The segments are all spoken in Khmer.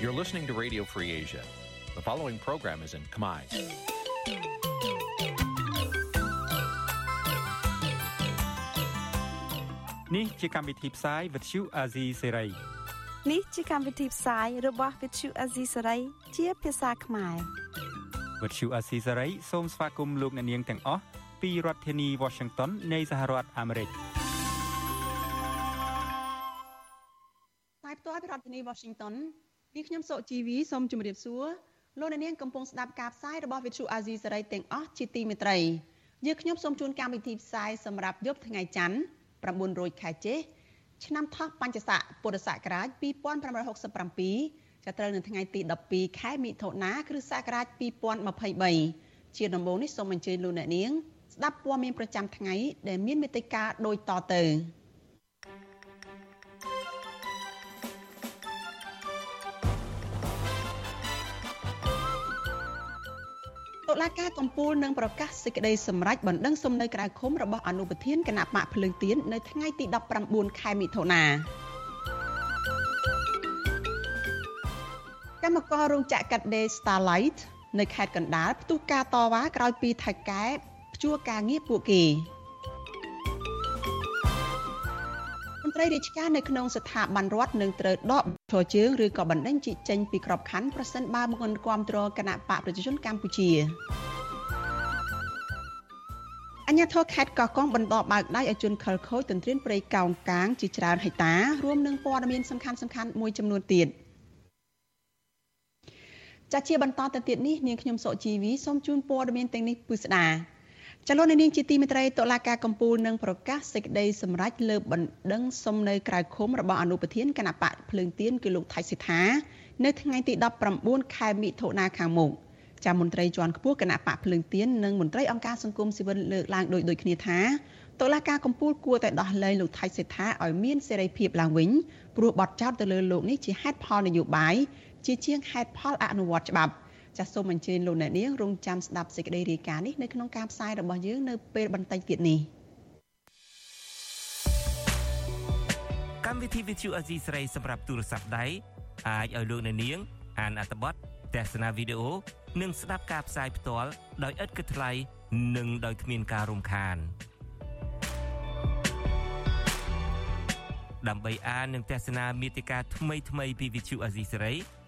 You're listening to Radio Free Asia. The following program is in Khmer. Nǐ chi càm bi tiệp xáy vệt chiu a zì sê ray នេះជាកម្មវិធីផ្សាយរបស់ Vithu Azisari ជាភាសាខ្មែរ វត្តឈូអាស៊ីសេរីសូមស្វាគមន៍លោកអ្នកនាងទាំងអស់ពីរដ្ឋធានី Washington នៃសហរដ្ឋអាមេរិកផ្សាយផ្ទាល់ពីរដ្ឋធានី Washington នាងខ្ញុំសុជីវីសូមជម្រាបសួរលោកអ្នកនាងកំពុងស្ដាប់ការផ្សាយរបស់ Vithu Azisari ទាំងអស់ជាទីមេត្រីយើងខ្ញុំសូមជូនកម្មវិធីផ្សាយសម្រាប់យប់ថ្ងៃច័ន្ទ900ខែចេសឆ្នាំថោះបញ្ញស័កពុរសករាជ2567ចាប់ត្រូវនៅថ្ងៃទី12ខែមិថុនាគ្រិស្តសករាជ2023ជាដំបូងនេះសូមអញ្ជើញលោកអ្នកនាងស្ដាប់ព័ត៌មានប្រចាំថ្ងៃដែលមានមេត្តាដូចតទៅ តុលាការកំពូលនឹងប្រកាសសេចក្តីសម្រេចបណ្ដឹងសុំនៅក្រៅឃុំរបស់អនុប្រធានគណៈបកភ្លើងទៀននៅថ្ងៃទី19ខែមិថុនាកម្មកររោងចក្រកាត់ដេរ Starlight នៅខេត្តកណ្ដាលផ្ទុះការតវ៉ាក្រោយពីថៃកែព្យួរការងារពួកគេ ន្ត្រីរាជការនៅក្នុងស្ថាប័នរដ្ឋនឹងត្រូវដកឈរជើងឬក៏បណ្ដឹងជីកចេញពីក្របខ័ណ្ឌប្រសិនបើមិនគ្រប់គ្រងគណៈបកប្រជាជនកម្ពុជាអញ្ញាធរខេត្តកោះកុងបន្តបើកដៃឲ្យជនខិលខូចទន្ទ្រានព្រៃកោងកាងជាច្រើនហិតារួមនឹងព័ត៌មានសំខាន់សំខាន់មួយចំនួនទៀតចាជាបន្តទៅទៀតនេះនាងខ្ញុំសុជីវីសូមជូនព័ត៌មានទាំងនេះពិស្ដា ចលនានាងជាទីមេត្រីតុលាការកំពូលនឹងប្រកាសសេចក្តីសម្រេចលើបណ្ដឹងសុំនៅក្រៅឃុំរបស់អនុប្រធានគណៈបកភ្លើងទៀនគឺលោកថៃសិដ្ឋានៅថ្ងៃទី19ខែមិថុនាខាងមុខចាំមន្ត្រីជាន់ខ្ពស់គណៈបកភ្លើងទៀននិងមន្ត្រីអង្គការសង្គមស៊ីវិលលើកឡើងដោយដូចគ្នាថាតុលាការកំពូលគួរតែដោះលែងលោកថៃសិដ្ឋាឲ្យមានសេរីភាពឡើងវិញព្រោះបទចោទទៅលើលោកនេះជាហេតុផលនយោបាយជាជាងហេតុផលអនុវត្តច្បាប់ ចាសសូមអញ្ជើញលោកអ្នកនាងរងចាំស្ដាប់សេចក្តីរាយការណ៍នេះនៅក្នុងការផ្សាយរបស់យើងនៅពេលបន្តិចទៀតនេះកម្មវិធី Vithu Azizi ស្រីសម្រាប់ទូរស័ព្ទដៃអាចឲ្យលោកអ្នកនាង អានអត្ថបទទស្សនាវីដេអូនិងស្ដាប់ការផ្សាយផ្ទាល់ដោយឥតគិតថ្លៃនិងដោយគ្មានការរំខានដើម្បីអាននិងទស្សនាមេតិការថ្មីៗពី Vithu Azizi ស្រី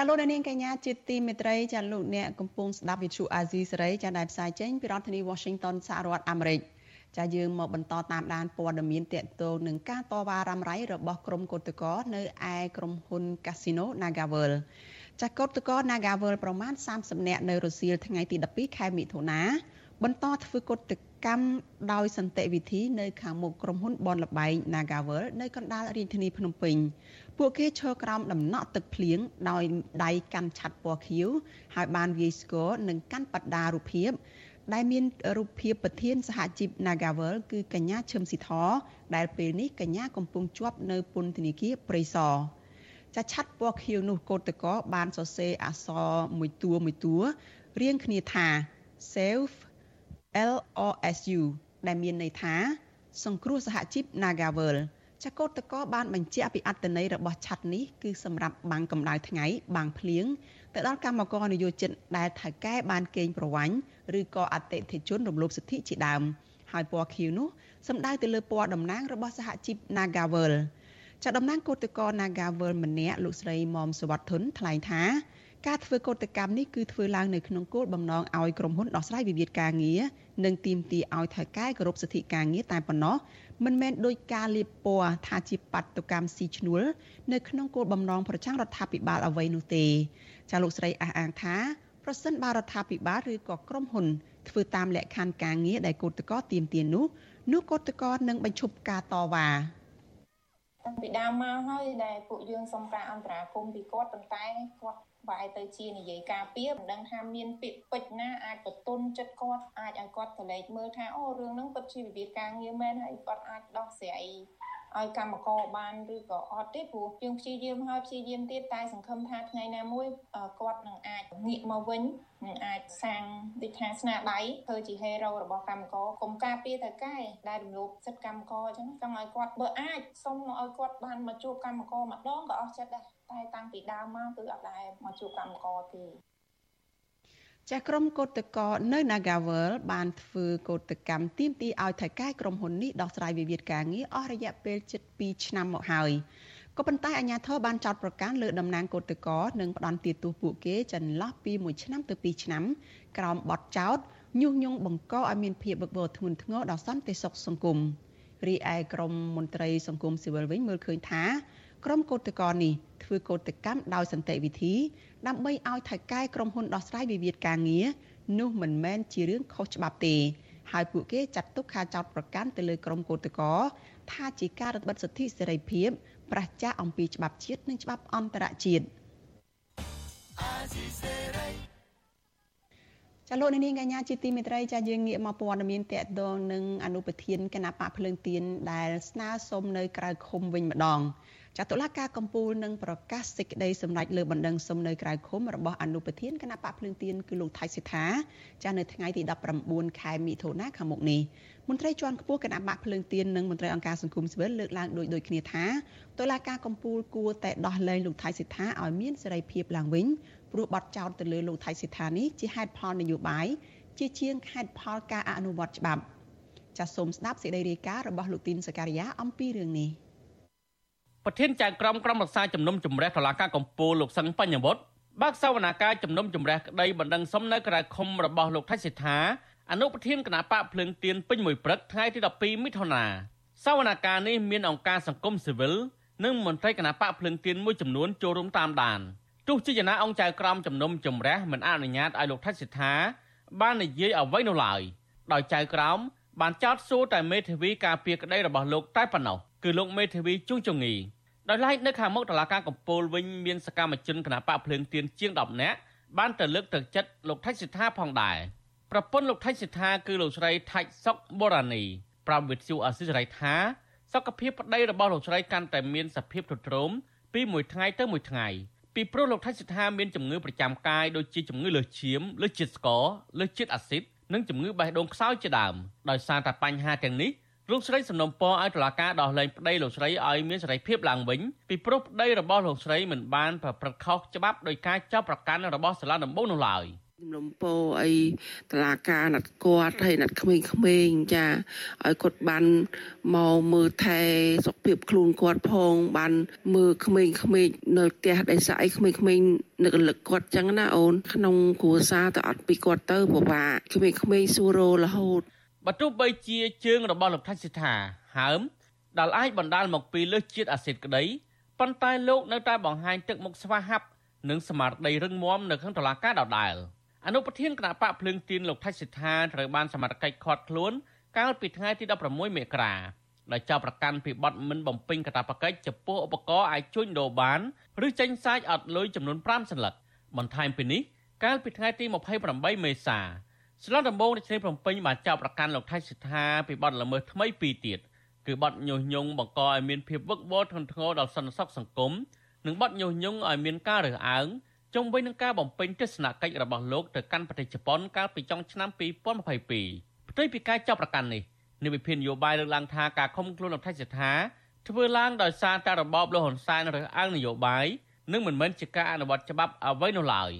ចាលោកនាងកញ្ញាជាទីមេត្រីចាលោកអ្នកកំពុងស្ដាប់វិទ្យុអាស៊ីសេរីចាដែលផ្សាយចេញពីរដ្ឋធានី Washington សហរដ្ឋអាមេរិកចាយើងមកបន្តតាមដានព័ត៌មានតកតងនឹងការតវ៉ារ៉ាំរ៉ៃរបស់ក្រុមកោតក្រនៅឯក្រុមហ៊ុន Casino Nagavel ចាកោតក្រ Nagavel ប្រមាណ30នាក់នៅរុស្ស៊ីថ្ងៃទី12ខែមិថុនា បន្តធ្វើកោតកម្មដោយសន្តិវិធីនៅខាងមុខក្រុមហ៊ុនបនលបែង Nagavel នៅកណ្ដាលរាជធានីភ្នំពេញពួកគេឈរក្រោមដំណក់ទឹកភ្លៀងដោយដៃកាន់ឆ័ត្រពណ៌ខៀវហើយបានវាយស្គរនិងកាន់បដារូបភាពដែលមានរូបភាពប្រធានសហជីព Nagavel គឺកញ្ញាឈឹមស៊ីធដែលពេលនេះកញ្ញាកំពុងជាប់នៅពន្ធនាគារព្រៃសរចាឆ័ត្រពណ៌ខៀវនោះកោតកោបានសរសេរអក្សរមួយតួមួយតួរៀងគ្នាថា Save LOSU ដែលមានន័យថា សង្គ្រោះសហជីព Nagavel ចកោតកោបានបញ្ជាក់ពីអត្តន័យរបស់ឆ័ត្រនេះគឺសម្រាប់បាំងកម្ដៅថ្ងៃបាំងភ្លៀងទៅដល់កម្មករនយោជិតដែលថៅកែបានកេងប្រវ័ញ្ចឬក៏អតិថិជនរំលោភសិទ្ធិជាដើមហើយពណ៌ខៀវនោះសំដៅទៅលើពណ៌តំណាងរបស់សហជីព Nagavel ចាតំណាងកោតកោ Nagavel ម្នាក់លោកស្រីមុំសវត្ថុនថ្លែងថា ការធ្វើកោតកម្មនេះគឺធ្វើឡើងនៅក្នុងគោលបំណងឲ្យក្រុមហ៊ុនដោះស្រាយវិវាទការងារនិងទាមទារឲ្យថៅកែគោរពសិទ្ធិការងារតែប៉ុណ្ណោះមិនមែនដោយការលាបពណ៌ថាជាបាតុកម្មស៊ីឈ្នួលនៅក្នុងគោលបំណងប្រឆាំងរដ្ឋាភិបាលអ្វីនោះទេចាលោកស្រីអះអាងថាប្រសិនបើរដ្ឋាភិបាលឬក៏ក្រុមហ៊ុនធ្វើតាមលក្ខខណ្ឌការងារដែលគឧតកោទៀមទាននោះនោះគឧតកោនឹងបញ្ឈប់ការតវ៉ាតាំងពីដើមមកហើយដែលពួកយើងសុំការអន្តរាគមន៍ពីគាត់ប៉ុន្តែគាត់ បែរទៅជានិយាយការពៀមិនដឹងថាមានពាក្យពេចណាអាចបន្ទន់ចិត្តគាត់អាចឲ្យគាត់ទៅលេចមើលថាអូរឿងហ្នឹងពិតជាវិវាទការងារមែនហើយគាត់អាចដោះស្រាយឲ្យកម្មករបានឬក៏អត់ទេព្រោះយើងព្យាយាមហើយព្យាយាមទៀតតែសង្ឃឹមថាថ្ងៃណាមួយគាត់នឹងអាចងាកមកវិញនឹងអាចសាងដូចថាស្នាដៃធ្វើជាហេរ៉ូរបស់កម្មករកុំការពារទៅកែដែលរំលោភសិទ្ធិកម្មករអញ្ចឹងចង់ឲ្យគាត់បើអាចសុំឲ្យគាត់បានមកជួបកម្មករម្ដងក៏អស់ចិត្តដែរ តែតាំងពីដើមមកគឺអត់ដែលមកជួបកម្មករទេចាស់ក្រុមកោតកោនៅ Nagavel បានធ្វើកោតកម្មទាមទារឲ្យថៃកែក្រុមហ៊ុននេះដោះស្រាយវិវាទការងារអស់រយៈពេលជិត2ឆ្នាំមកហើយក៏ប៉ុន្តែអាជ្ញាធរបានចោទប្រកាន់លើតំណាងកោតកោនិងផ្ដន់ទាទោសពួកគេចន្លោះពី1ឆ្នាំទៅ2ឆ្នាំក្រោមបទចោទញុះញង់បង្កឲ្យមានភាពវឹកវរធ្ងន់ធ្ងរដល់សន្តិសុខសង្គមរីឯក្រមមន្ត្រីសង្គមស៊ីវិលវិញមើលឃើញថា ក្រុមកោតក្រនេះធ្វើកោតកម្មដោយសន្តិវិធី ដើម្បីឲ្យថៅកែក្រុមហ៊ុនដោះស្រាយវិវាទការងារនោះមិនមែនជារឿងខុសច្បាប់ទេហើយពួកគេចាត់ទុកការចោទប្រកាន់ទៅលើក្រុមកោតក្រថាជាការរឹតបន្តឹងសិទ្ធិសេរីភាពប្រឆាំងអំពីច្បាប់ជាតិនិងច្បាប់អន្តរជាតិចាលោកនាងកញ្ញាជាទីមេត្រីចាយើងងាកមកព័ត៌មានតកតងនឹងអនុប្រធានគណៈបកភ្លើងទៀនដែលស្នើសុំនៅក្រៅឃុំវិញម្ដង ចាតុលាការកំពូលនឹងប្រកាសសេចក្តីសម្រេចលើបណ្ដឹងសុំនៅក្រៅឃុំរបស់អនុប្រធានគណៈបកភ្លើងទៀនគឺលោកថៃសិដ្ឋាចានៅថ្ងៃទី19ខែមិថុនាខាងមុខនេះមន្ត្រីជាន់ខ្ពស់គណៈបកភ្លើងទៀននិងមន្ត្រីអង្គការសង្គមស៊ីវិលលើកឡើងដូចដូចគ្នាថាតុលាការកំពូលគួរតែដោះលែងលោកថៃសិដ្ឋាឲ្យមានសេរីភាពឡើងវិញព្រោះបទចោទទៅលើលោកថៃសិដ្ឋានេះជាហេតុផលនយោបាយជាជាងហេតុផលការអនុវត្តច្បាប់ចាសសូមស្ដាប់សេចក្តីរាយការណ៍របស់លោកទីនសការីយ៉ាអំពីរឿងនេះ។ ប្រធានចៅក្រមក្រុមរក្សាជំនុំជម្រះតុលាការកំពូលលោកសឹងបញ្ញវុត្តបើកសវនាការជំនុំជម្រះក្តីបណ្ដឹងសុំនៅក្រៅឃុំរបស់លោកថៃសិដ្ឋាអនុប្រធានគណៈបកភ្លើងទៀនពេញមួយព្រឹកថ្ងៃទី12មិថុនាសវនាការនេះមានអង្គការសង្គមស៊ីវិលនិងមន្ត្រីគណៈបកភ្លើងទៀនមួយចំនួនចូលរួមតាមដានទោះជាយ៉ាងណាអង្គចៅក្រមជំនុំជម្រះមិនអនុញ្ញាតឲ្យលោកថៃសិដ្ឋាបាននិយាយអ្វីនោះឡើយដោយចៅក្រមបានចោទសួរតែមេធាវីការពារក្តីរបស់លោកតែប៉ុណ្ណោះ គឺលោកមេធាវីជួងជងីដោយឡែកនៅខាងមុខតុលាការកំពូលវិញមានសកម្មជនគណបកភ្លើងទៀនជាង10នាក់បានទៅលើកទឹកចិត្តលោកថៃសិដ្ឋាផងដែរប្រពន្ធលោកថៃសិដ្ឋាគឺលោកស្រីថាច់សុកបូរ៉ានីប្រាប់វិទ្យុអសិរ័យថាសុខភាពប្តីរបស់លោកស្រីកាន់តែមានសភាពទ្រុឌទ្រោមពីមួយថ្ងៃទៅមួយថ្ងៃពីព្រោះលោកថៃសិដ្ឋាមានជំងឺប្រចាំកាយដូចជាជំងឺលើសឈាមលើសជាតិស្ករលើសជាតិអាស៊ីតនិងជំងឺបេះដូងខ្សោយជាដើមដោយសារតែបញ្ហាទាំងនេះ លោកស្រីសំណុំពរឲ្យតុលាការដោះលែងប្តីលោកស្រីឲ្យមានសេរីភាពឡើងវិញពីព្រោះប្តីរបស់លោកស្រីមិនបានប្រព្រឹត្តខុសច្បាប់ដោយការចាប់ប្រកាន់របស់សាលាដំបងនោះឡើយជំនុំពោអីតឡាការណាត់គាត់ហើយណាត់ក្មេងៗចាឲ្យគាត់បានមកមើលថែសុខភាពខ្លួនគាត់ផង បានមើលក្មេងៗនៅផ្ទះដៃស្អីក្មេងៗនឹករលឹកគាត់ចឹងណាអូនក្នុងគ្រួសារទៅអត់ពីគាត់ទៅពិបាកក្មេងៗសួរររហូត បើទោះបីជាជើងរបស់លោកថៃសិដ្ឋាហើមដែលអាចបណ្ដាលមកពីលើសជាតិអាស៊ីតក្តីប៉ុន្តែលោកនៅតែបង្ហាញទឹកមុខស្វាហាប់និងស្មារតីរឹងមាំនៅក្នុងតុលាការដដែលអនុប្រធានគណៈបកភ្លើងទៀនលោកថៃសិដ្ឋាត្រូវបានសមត្ថកិច្ចឃាត់ខ្លួន កាលពីថ្ងៃទី16មករាដោយចោទប្រកាន់ពីបទមិនបំពេញកាតព្វកិច្ចចំពោះឧបករណ៍អាចជួញដូរបានឬចេញសាច់អត់លុយចំនួន5សន្លឹកបន្ថែមពីនេះកាលពីថ្ងៃទី28មេសា ស្លាដំបងរាជធានីភ្នំពេញបានចាប់ប្រកាន់លោកថៃសិដ្ឋាពីបទល្មើសថ្មីពីរទៀតគឺបទញុះញង់បង្កឲ្យមានភាពវឹកវរធ្ងន់ធ្ងរដល់សន្តិសុខសង្គមនិងបទញុះញង់ឲ្យមានការរើសអើងជុំវិញនឹងការបំពេញទស្សនកិច្ចរបស់លោកទៅកាន់ប្រទេសជប៉ុនកាលពីចុងឆ្នាំ2022ផ្ទុយពីការចាប់ប្រកាន់នេះនាយវិភាននយោបាយលើកឡើងថាការខំខ្លួនលោកថៃសិដ្ឋាធ្វើឡើងដោយសារតែរបបលោកហ៊ុនសែនរើសអើងនយោបាយនិងមិនមែនជាការអនុវត្តច្បាប់អ្វីនោះឡើយ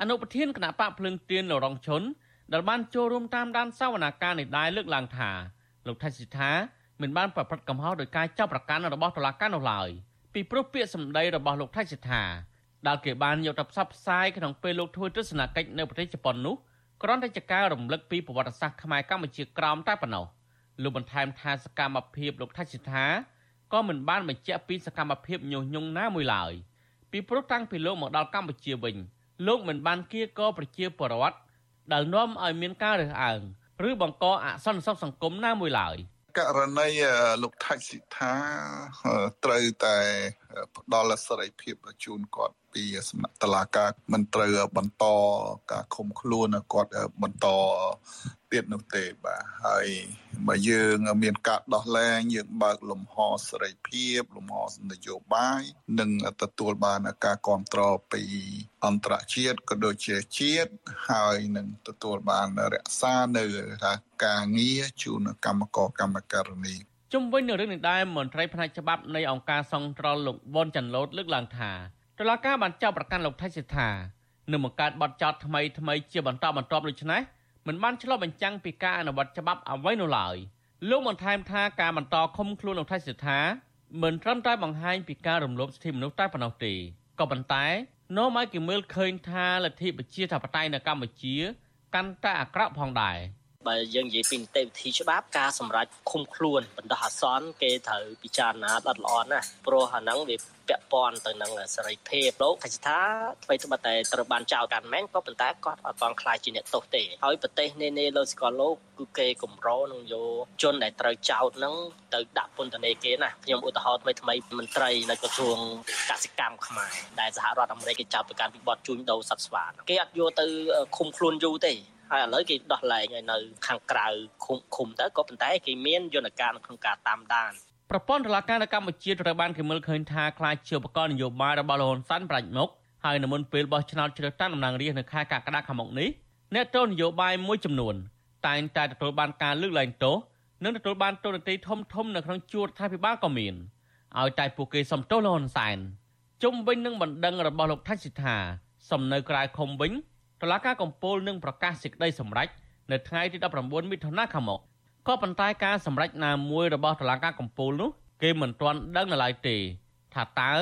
អនុប្រធានគណៈបកភ្លឹងទៀនលរងឈុន ដែលបានចូលរួមតាមដានសវនកម្មនេះដែរលើកឡើងថាលោកថៃសិដ្ឋាមិនបានប្រព្រឹត្តកំហុសដោយការចាប់ប្រកាន់របស់តុលាការនោះឡើយពីព្រោះពាក្យសម្ដីរបស់លោកថៃសិដ្ឋាដែលគេបានយកទៅផ្សព្វផ្សាយក្នុងពេលលោកធ្វើទស្សនកិច្ចនៅប្រទេសជប៉ុននោះគ្រាន់តែជាការរំលឹកពីប្រវត្តិសាស្ត្រខ្មែរកម្ពុជាក្រោមតែប៉ុណ្ណោះលោកបន្ថែមថាសកម្មភាពលោកថៃសិដ្ឋាក៏មិនបានបញ្ជាក់ពីសកម្មភាពញុះញង់ណាមួយឡើយពីព្រោះតាំងពីលោកមកដល់កម្ពុជាវិញលោកមិនបានគៀកប្រជាពលរដ្ឋ ដែលនាំឲ្យមានការរើសអើងឬបង្កអសន្តិសុខសង្គមណាមួយឡើយករណីលោកថាច់សិដ្ឋាត្រូវតែ ផ្ដល់សេរីភាពជូនគាត់ពីសំណាក់តឡាការមិនត្រូវបន្តការឃុំខ្លួនគាត់បន្តទៀតនោះទេបាទហើយបើយើងមានការដោះលែងយើងបើកលំហសេរីភាពលំហនយោបាយនិងទទួលបានការគ្រប់គ្រងពីអន្តរជាតិក៏ដូចជាជាតិហើយនឹងទទួលបានរក្សានៅការងារជូនកម្មករកម្មការិនី ជុំវិញនឹងរឿងនេះដែរមន្ត្រីផ្នែកច្បាប់នៃអង្គការសង្ត្រលលោកវ៉ុនចាន់ឡូតលើកឡើងថាតុលាការបានចោទប្រកាន់លោកថៃសិដ្ឋានឹងបង្កើតបទចោទថ្មីថ្មីជាបន្តបន្ទាប់ដូច្នេះមិនបានឆ្លុះបញ្ចាំងពីការអនុវត្តច្បាប់អ្វីនោះឡើយលោកបានថែមថាការបន្តឃុំខ្លួនលោកថៃសិដ្ឋាមិនត្រឹមតែបង្ហាញពីការរំលោភសិទ្ធិមនុស្សតែប៉ុណ្ណោះទេក៏ប៉ុន្តែនាំឲ្យគេមើលឃើញថាលទ្ធិប្រជាធិបតេយ្យនៅកម្ពុជា កាន់តែអាក្រក់ផងដែរ បើយើងនិយាយពីនីតិវិធីច្បាប់ការសម្រេចឃុំខ្លួនបណ្ដោះអាសន្នគេត្រូវពិចារណាដិតល្អណាស់ព្រោះអាហ្នឹងវាពាក់ព័ន្ធទៅនឹងសេរីភាពលោកថាថាអ្វីត្បិតតែត្រូវបានចោទកាន់មែនក៏ប៉ុន្តែគាត់អត់បានខ្លាចជាអ្នកទោសទេហើយប្រទេសនេនេលើស្គាល់លោកគឺគេកម្រនឹងយកជនដែលត្រូវចោទហ្នឹងទៅដាក់ពន្ធនាគារណាខ្ញុំឧទាហរណ៍ថ្មីថ្មីមន្ត្រីនៅក្រសួងកសិកម្មខ្មែរដែលសហរដ្ឋអាមេរិកគេចោទប្រកាន់ពីបទជួញដូរសត្វស្វាគេអត់យកទៅឃុំខ្លួនយូរទេ ហើយឥឡូវគេដោះលែងឲ្យនៅ ខាងក្រៅឃុំឃុំទៅក៏ប៉ុន្តែគេមានយន្តការក្នុងការតាមដានប្រព័ន្ធតុលាការនៅកម្ពុជាត្រូវបានគេមើលឃើញថាខ្លាចជាឧបករណ៍នយោបាយរបស់លហ៊ុនសានប្រាច់មុខហើយនៅមុនពេលបោះឆ្នោតជ្រើសតាំងតំណាងរាស្ត្រនៅខែកក្កដាខាងមុខនេះអ្នកទោសនយោបាយមួយចំនួនតែងតែទទួលបានការលើកលែងទោសនិងទទួលបានទោសនទ័យធំធំនៅក្នុងជួររដ្ឋាភិបាលក៏មានឲ្យតែពួកគេសំទោសលហ៊ុនសែនជុំវិញនឹងបណ្ដឹងរបស់លោកថាច់សិដ្ឋាសំនៅក្រៅឃុំវិញ តុលាការកំពូលនឹងប្រកាសសេចក្តីសម្រេចនៅថ្ងៃទី19មិថុនាខាងមុខក៏ប៉ុន្តែការសម្រេចណាមួយរបស់តុលាការកំពូលនោះគេមិនទាន់ដឹងនៅឡើយទេថាតើ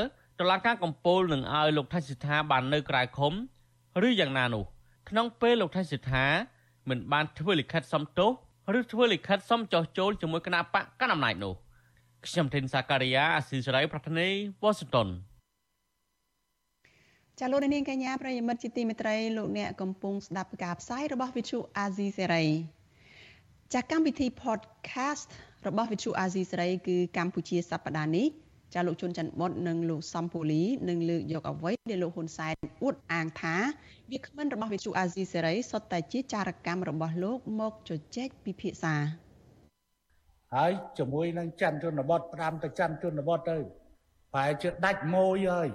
តុលាការកំពូលនឹងឲ្យលោកថៃសិដ្ឋាបាននៅក្រៅឃុំឬយ៉ាងណានោះក្នុងពេលលោកថៃសិដ្ឋាមិនបានធ្វើលិខិតសំទោសឬធ្វើលិខិតសុំចោះចូលជាមួយគណៈបកកណ្ដាលអំណាចនោះខ្ញុំធីនសាការីយ៉ាអស៊ីសេរីប្រធានីវ៉ាស៊ីនតោន ចាលោកនាងកញ្ញាប្រិយមិត្តជាទីមេត្រីលោកអ្នកកំពុងស្ដាប់ការផ្សាយរបស់វិទ្យុអាស៊ីសេរីចាកម្មវិធី podcast របស់វិទ្យុអាស៊ីសេរីគឺកម្ពុជាសប្តាហ៍នេះចាលោកជុនច័ន្ទបុតនិងលោកសំពូលីនឹងលើកយកអ្វីដែលលោកហ៊ុនសែនអួតអាងថាវាគ្មិនរបស់វិទ្យុអាស៊ីសេរីសុទ្ធតែជាចារកម្មរបស់លោកមកជជែកពិភាក្សាហើយជាមួយនឹងច័ន្ទជនបតផ្ដាំទៅច័ន្ទជនបតទៅប្រហែលជាដាច់ម៉ួយហើយ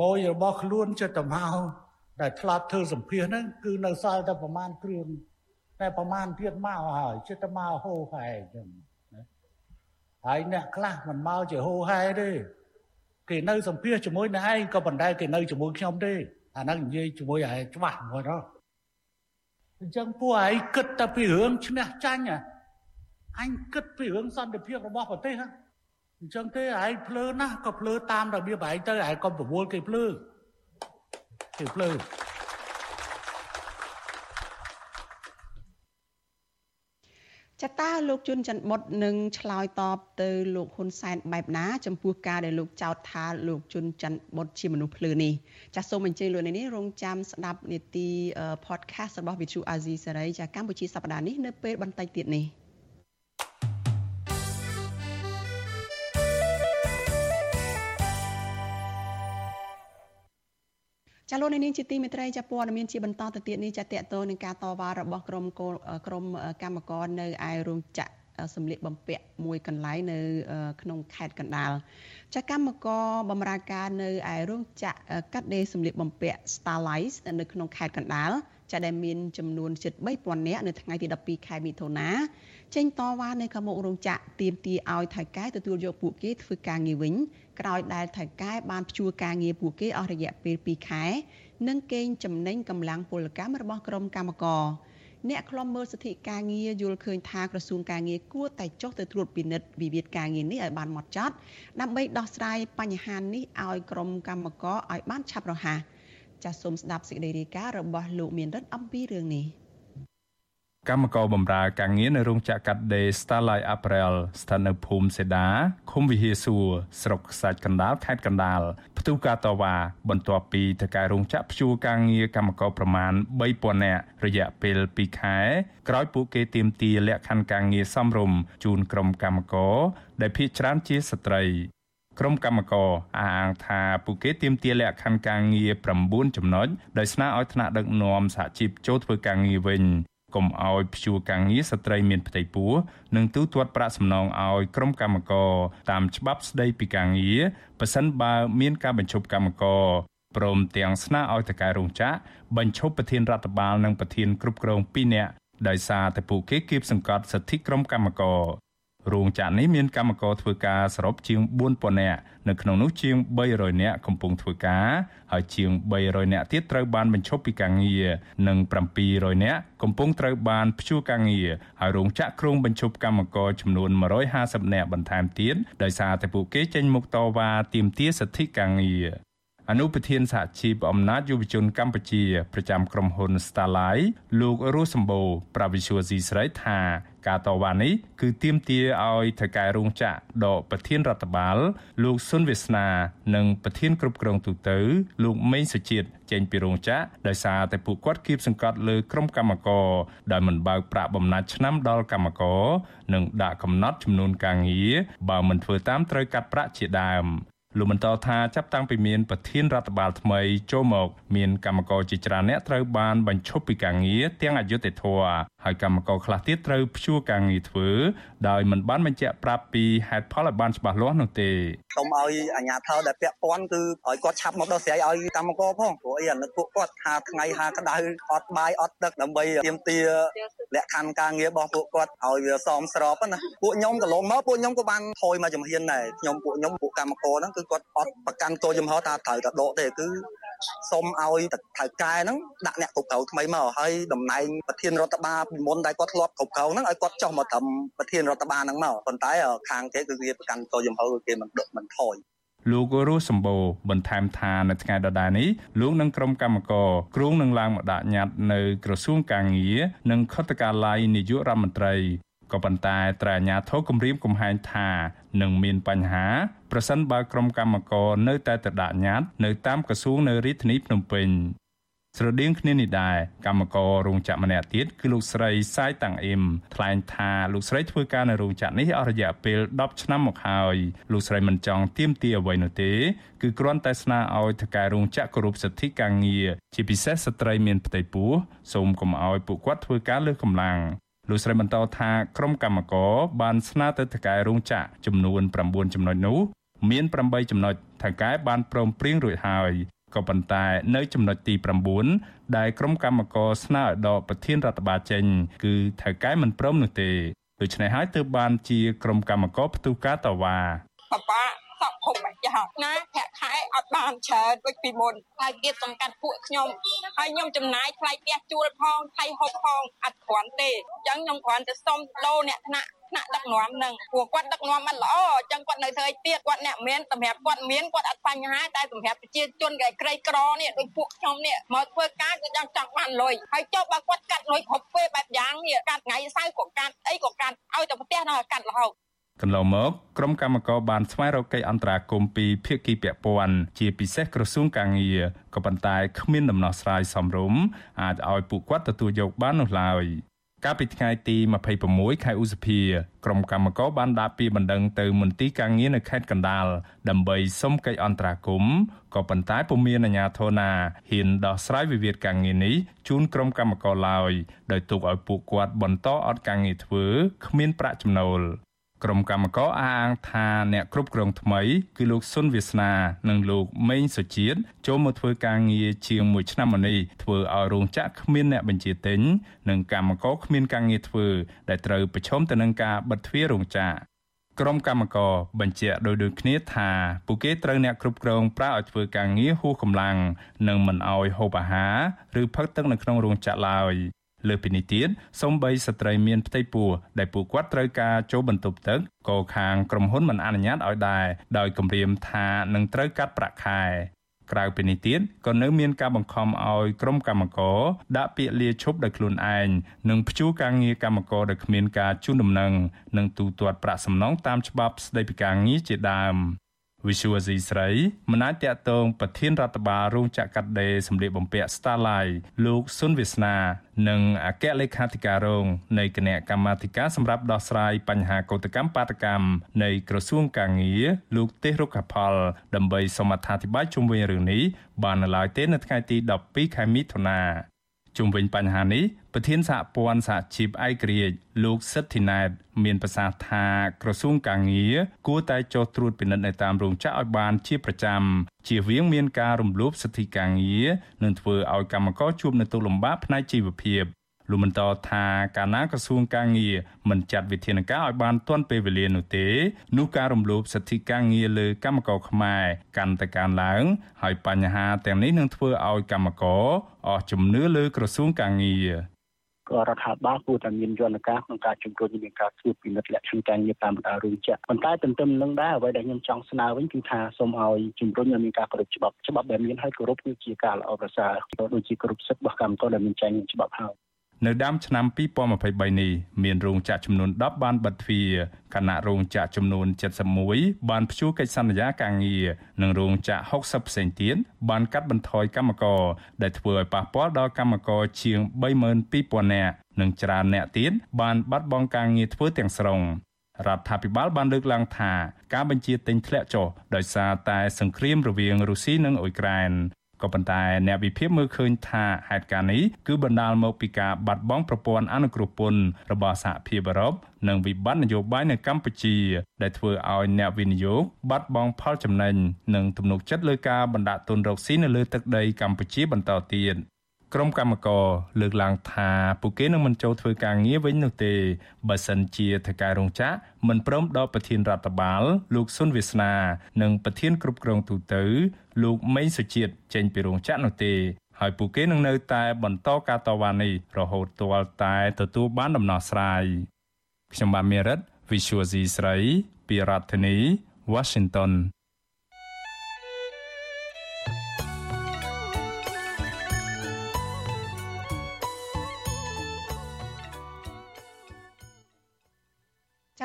ម៉ួយរបស់ខ្លួនចិត្តទៅមកដែលឆ្លាប់ធ្វើសម្ភារហ្នឹងគឺនៅសល់តែប្រមាណគ្រឿងតែប្រមាណទៀតមកហើយចិត្តទៅមកហូហែចឹងហើយអ្នកខ្លះមិនមកជាហូហែទេគេនៅសម្ភារជាមួយនឹងឯងក៏ប៉ុន្តែគេនៅជាមួយខ្ញុំទេអាហ្នឹងនិយាយជាមួយឯងច្បាស់មួយដល់អញ្ចឹងពួកឯងគិតតែពីរឿងឈ្នះចាញ់អញគិតពីរឿងសន្តិភាពរបស់ប្រទេស អញ្ចឹងទេឯងភ្លើណាស់ក៏ភ្លើតាមរបៀបឯងទៅឯងក៏ប្រមូលគេភ្លើគេភ្លើចតាលោកជុនច័ន្ទបុតនឹងឆ្លើយតបទៅលោកហ៊ុនសែនបែបណា ចំពោះការដែលលោកចោទថាលោកជុនច័ន្ទបុតជាមនុស្សភ្លឺនេះចាសសូមអញ្ជើញលោកនេះរងចាំស្ដាប់នីតិ podcast របស់ Vithu Azizi សេរីចាកម្ពុជាសប្តាហ៍នេះនៅពេលបន្តិចទៀតនេះ។ ចាលោកនាងជាទីមេត្រីចាព័ត៌មានជាបន្តទៅទៀតនេះចាតកតោនឹងការតវ៉ារបស់ក្រុមក្រុមកម្មករនៅឯរោងចក្រសម្លៀកបំពាក់មួយកន្លែងនៅក្នុងខេត្តកណ្ដាលចាកម្មករបម្រើការនៅឯរោងចក្រកាត់ដេរសម្លៀកបំពាក់ Starlight នៅក្នុងខេត្តកណ្ដាលចាដែលមានចំនួនជិត3000នាក់នៅថ្ងៃទី12ខែមិថុនាចេញតវ៉ានៅខាងមុខរោងចក្រទាមទារឲ្យថៅកែទទួលយកពួកគេធ្វើការងារវិញ ក្រោយដែលថៅកែបានព្យួរការងារពួកគេអស់រយៈពេល2ខែនិងកេងចំណេញកម្លាំងពលកម្មរបស់ក្រុមកម្មករអ្នកខ្លំមើលសិទ្ធិការងារយល់ឃើញថាក្រសួងការងារគួរតែចុះទៅត្រួតពិនិត្យវិវាទការងារនេះឲ្យបានហ្មត់ចត់ដើម្បីដោះស្រាយបញ្ហានេះឲ្យក្រុមកម្មករឲ្យបានឆាប់រហ័សចាសសូមស្ដាប់សេចក្តីរាយការណ៍របស់លោកមានរិទ្ធអំពីរឿងនេះ កម្មករបម្រើការងារនៅរោងចក្រកាត់ដេរ Starlight Apparel ស្ថិតនៅភូមិសេដាឃុំវិហារសួរស្រុកខ្សាច់កណ្ដាលខេត្តកណ្ដាលផ្ទុះការតវ៉ាបន្ទាប់ពីតកែរោងចក្រព្យួរការងារកម្មករប្រមាណ3000នាក់រយៈពេល2ខែក្រោយពួកគេទាមទារលក្ខខណ្ឌការងារសមរម្យជូនក្រុមកម្មករដែលភាគច្រើនជាស្ត្រីក្រុមកម្មករអះអាងថាពួកគេទាមទារលក្ខខណ្ឌការងារ9ចំណុចដោយស្នើឲ្យថ្នាក់ដឹកនាំសហជីពចូលធ្វើការងារវិញ កុំឲ្យព្យួរការងារស្ត្រីមានផ្ទៃពោះនិងទូទាត់ប្រាក់សំណងឲ្យក្រុមកម្មករតាមច្បាប់ស្តីពីការងារប៉ះសិនបើមានការបញ្ឈប់កម្មករព្រមទាំងស្នើឲ្យតកែរោងចក្របញ្ឈប់ប្រធានរដ្ឋបាលនិងប្រធានគ្រប់គ្រង2នាក់ដោយសារតែពួកគេគៀបសង្កត់សិទ្ធិក្រុមកម្មករ រោងចក្រនេះមានកម្មករធ្វើការសរុបជាង4000នាក់នៅក្នុងនោះជាង300នាក់កំពុងធ្វើការហើយជាង300នាក់ទៀតត្រូវបានបញ្ឈប់ពីការងារនិង700នាក់កំពុងត្រូវបានព្យួរការងារហើយរោងចក្រគ្រោងបញ្ឈប់កម្មករចំនួន150នាក់បន្ថែមទៀតដោយសារតែពួកគេចេញមុខតវ៉ាទាមទារសិទ្ធិការងារ អនុប្រធានសហជីពអំណាចយុវជនកម្ពុជាប្រចាំក្រុមហ៊ុន Starlight លោករស់សម្បូរប្រាវិសុយស៊ីស្រីថាការតវ៉ានេះគឺទាមទារឲ្យថៅកែរោងចក្រដកប្រធានរដ្ឋបាល លោកស៊ុនវាសនា និងប្រធានគ្រប់គ្រងទូតលោកមេងសុជាតិចេញពីរោងចក្រដោយសារតែពួកគាត់គៀបសង្កត់លើក្រុមកម្មករដែលមិនបើកប្រាក់បំណាច់ឆ្នាំដល់កម្មករនិងដាក់កំណត់ចំនួនការងារបើមិនធ្វើតាមត្រូវកាត់ប្រាក់ជាដើម លោកបន្តថាចាប់តាំងពីមានប្រធានរដ្ឋបាលថ្មីចូលមក មានកម្មករជាច្រើនអ្នកត្រូវបានបញ្ឈប់ពីការងារទាំងអយុត្តិធម៌ ហើយកម្មករខ្លះទៀតត្រូវព្យួរការងារធ្វើដោយមិនបានបញ្ជាក់ប្រាប់ពីហេតុផលឲ្យបានច្បាស់លាស់នោះទេសូមឲ្យអាជ្ញាធរដែលពាក់ព័ន្ធគឺឲ្យគាត់ឆាប់មកដោះស្រាយឲ្យកម្មករផងព្រោះអីអានឹកពួកគាត់ថាថ្ងៃហាក្តៅអត់បាយអត់ទឹកដើម្បីទាមទារលក្ខខណ្ឌការងាររបស់ពួកគាត់ឲ្យវាសមស្របណាពួកខ្ញុំកន្លងមកពួកខ្ញុំក៏បានថយមកជំហានដែរខ្ញុំពួកខ្ញុំពួកកម្មករហ្នឹងគឺគាត់អត់ប្រកាន់ទោចំហថាត្រូវតែដកទេគឺ សុំឲ្យថៅកែហ្នឹងដាក់អ្នកគ្រប់គ្រងថ្មីមកហើយតំណែងប្រធានរដ្ឋបាលពីមុនដែលគាត់ធ្លាប់គ្រប់គ្រងហ្នឹងឲ្យគាត់ចុះមកត្រឹមប្រធានរដ្ឋបាលហ្នឹងមកប៉ុន្តែខាងគេគឺវាប្រកាន់ទោចំហគេមិនដកមិនថយលោករស់សម្បូរបន្ថែមថានៅថ្ងៃដដែលនេះលោកនិងក្រុមកម្មករគ្រងនឹងឡើងមកដាក់ញត្តិនៅក្រសួងកាងារនិងខុទ្ទកាល័យនាយករដ្ឋមន្ត្រី ក៏ប៉ុន្តែត្រូវអាជ្ញាធរគម្រាមកំហែងថានឹងមានបញ្ហា ប្រសិនបើក្រុមកម្មករនៅតែទៅដាក់ញត្តិនៅតាមក្រសួងនៅរាជធានីភ្នំពេញស្រដៀងគ្នានេះដែរកម្មកររោងចក្រម្នាក់ទៀតគឺលោកស្រីសាយតាំងអ៊ីមថ្លែងថាលោកស្រីធ្វើការនៅរោងចក្រនេះអស់រយៈពេល10ឆ្នាំមកហើយលោកស្រីមិនចង់ទាមទារអ្វីនោះទេគឺគ្រាន់តែស្នើឲ្យថកែរោងចក្រគោរពសិទ្ធិការងារជាពិសេសស្ត្រីមានផ្ទៃពោះសូមកុំឲ្យពួកគាត់ធ្វើការលើសកម្លាំង លោកស្រីបន្តថាក្រុមកម្មករបានស្នើទៅថកែរោងចក្រចំនួន9ចំណុចនោះមាន8ចំណុចថកែបានព្រមព្រៀងរួចហើយក៏ប៉ុន្តែនៅចំណុចទី9ដែលក្រុមកម្មករស្នើឲ្យដកប្រធានរដ្ឋបាលចេញ គឺថៅកែមិនព្រមនោះទេដូច្នេះហើយទើបបានជាក្រុមកម្មករផ្ទុះការតវ៉ាបបា សពភុំចាស់ណាប្រាក់ខែអត់បានច្រើនដូចពីមុនហើយគៀបសំកាត់ពួកខ្ញុំហើយខ្ញុំចំណាយថ្លៃផ្ទះជួលផងថ្លៃហូបផងអត់គ្រាន់ទេអញ្ចឹងខ្ញុំគ្រាន់តែសុំលោអ្នកថ្នាក់ថ្នាក់ដឹកនាំនឹងព្រោះគាត់ដឹកនាំមិនល្អអញ្ចឹងគាត់នៅធ្វើឲ្យទៀតគាត់អ្នកមានសម្រាប់គាត់មានគាត់អត់បញ្ហាតែសម្រាប់ប្រជាជនដែលក្រីក្រនេះដូចពួកខ្ញុំនេះមកធ្វើការគឺចង់ចង់បានលុយហើយចុះបើគាត់កាត់លុយគ្រប់ពេលបែបយ៉ាងនេះកាត់ថ្ងៃសៅរ៍ក៏កាត់អីក៏កាត់ឲ្យតែផ្ទះនៅកាត់រហូត កន្លងមកក្រុមកម្មករបានស្វែងរកកិច្ចអន្តរាគមន៍ពីភាគីពាក់ព័ន្ធជាពិសេសក្រសួងកាងារក៏ប៉ុន្តែគ្មានដំណោះស្រាយសមរម្យអាចឲ្យពួកគាត់ទទួលយកបាននោះឡើយកាលពីថ្ងៃទី26ខែឧសភាក្រុមកម្មករបានដាក់ពាក្យបណ្ដឹងទៅមន្ទីរការងារនៅខេត្តកណ្ដាលដើម្បីសុំកិច្ចអន្តរាគមន៍ក៏ប៉ុន្តែពុំមានអាជ្ញាធរណាហ៊ានដោះស្រាយវិវាទការងារនេះជូនក្រុមកម្មករឡើយដោយទុកឲ្យពួកគាត់បន្តអត់ការងារធ្វើគ្មានប្រាក់ចំណូល ក្រុមកម្មករអះអាងថាអ្នកគ្រប់គ្រងថ្មីគឺលោកស៊ុនវាសនានិងលោកមេងសុជាតិចូលមកធ្វើការងារជាង1ឆ្នាំមកនេះធ្វើឲ្យរោងចក្រគ្មានអ្នកបញ្ជាទិញនិងកម្មករគ្មានការងារធ្វើដែលត្រូវប្រឈមទៅនឹងការបិទទ្វាររោងចក្រក្រុមកម្មករបញ្ជាក់ដោយដូចគ្នាថាពួកគេត្រូវអ្នកគ្រប់គ្រងប្រើឲ្យធ្វើការងារហួសកម្លាំងនិងមិនឲ្យហូបអាហារឬផឹកទឹកនៅក្នុងរោងចក្រឡើយ លើពីនេះទៀតសំបីស្ត្រីមានផ្ទៃពោះដែលពួកគាត់ត្រូវការចូលបន្ទប់ទឹកក៏ខាងក្រុមហ៊ុនមិនអនុញ្ញាតឲ្យដែរដោយគម្រាមថានឹងត្រូវកាត់ប្រាក់ខែក្រៅពីនេះទៀតក៏នៅមានការបង្ខំឲ្យក្រុមកម្មករដាក់ពាក្យលាឈប់ដោយខ្លួនឯងនិងព្យួរការងារកម្មករដោយគ្មានការជូនដំណឹងនិងទូទាត់ប្រាក់សំណងតាមច្បាប់ស្តីពីការងារជាដើម វិសុវអាស៊ីស្រីមិនអាចតាក់ទងប្រធានរដ្ឋបាលរោងចក្រកាត់ដេរសម្លៀកបំពាក់ Starlight លោកសុនវាសនា និងអគ្គលេខាធិការរងនៃគណៈកម្មាធិការសម្រាប់ដោះស្រាយបញ្ហាកោតកម្មបាតកម្មនៃក្រសួងកាងារលោកទេសរុក្ខផលដើម្បីសូមអត្ថាធិប្បាយជុំវិញរឿងនេះបាននៅឡើយទេនៅថ្ងៃទី12ខែមិថុនា ជុំវិញបញ្ហានេះប្រធានសហព័ន្ធសហជីពឯករាជ្យលោកសិទ្ធិណែត មានប្រសាសន៍ថាក្រសួងកាងារគួរតែចុះត្រួតពិនិត្យនៅតាមរោងចក្រឲ្យបានជាប្រចាំជៀសវាងមានការរំលោភសិទ្ធិកាងារនិងធ្វើឲ្យកម្មករជួបនូវទុក្ខលំបាកផ្នែកជីវភាព លោកបន្តថាកាលណាក្រសួងការងារមិនចាត់វិធានការឲ្យបានទាន់ពេលវេលានោះទេនោះការរំលោភសិទ្ធិការងារលើកម្មករខ្មែរកាន់តែកើនឡើង ហើយបញ្ហាទាំងនេះនឹងធ្វើឲ្យកម្មករអស់ជំនឿលើក្រសួងការងារក៏រដ្ឋាភិបាលគួរតែមានយន្តការក្នុងការជំរុញមានការធ្វើពិនិត្យលក្ខខណ្ឌការងារតាមបណ្ដារោងចក្រប៉ុន្តែទន្ទឹមនឹងដែរអ្វីដែលខ្ញុំចង់ស្នើវិញគឺថាសូមឲ្យជំរុញឲ្យមានការគោរពច្បាប់ច្បាប់ដែលមានឲ្យគោរពគឺជាការល្អប្រសើរដូចជាគោរពសិទ្ធិរបស់កម្មករដែលមានចែងច្បាប់ហើយ នៅដើមឆ្នាំ2023នេះមានរោងចក្រចំនួន10បានបិទទ្វារខណៈរោងចក្រចំនួន71បានព្យួរកិច្ចសន្យាការងារនិងរោងចក្រ60ផ្សេងទៀតបានកាត់បន្ថយកម្មករដែលធ្វើឲ្យប៉ះពាល់ដល់កម្មករជាង32000នាក់និងច្រើនអ្នកទៀតបានបាត់បង់ការងារធ្វើទាំងស្រុងរដ្ឋាភិបាលបានលើកឡើងថាការបញ្ជាទិញធ្លាក់ចុះដោយសារតែសង្គ្រាមរវាងរុស្ស៊ីនិងអ៊ុយក្រែន ក៏ប៉ុន្តែអ្នកវិភាគមើលឃើញថាហេតុការណ៍នេះគឺបណ្ដាលមកពីការបាត់បង់ប្រព័ន្ធអនុគ្រោះពន្ធរបស់សហភាពអឺរ៉ុបនិងវិបត្តិនយោបាយនៅកម្ពុជា ដែលធ្វើឲ្យអ្នកវិនិយោគបាត់បង់ផលចំណេញនិងទំនុកចិត្តលើការបណ្ដាក់ទុនរកស៊ីនៅលើទឹកដីកម្ពុជាបន្តទៀត ក្រុមកម្មករលើកឡើងថាពួកគេនឹងមិនចូលធ្វើការងារវិញនោះទេបើសិនជាថៅកែរោងចក្រមិនព្រមដកប្រធានរដ្ឋបាល លោកសុនវាសនា និងប្រធានគ្រប់គ្រងទូតលោកមេងសុជាតិចេញពីរោងចក្រនោះទេហើយពួកគេនឹងនៅតែបន្តការតវ៉ានេះរហូតទាល់តែទទួលបានដំណោះស្រាយខ្ញុំបាទមេរិត Visual C ស្រី ពីរដ្ឋធានី Washington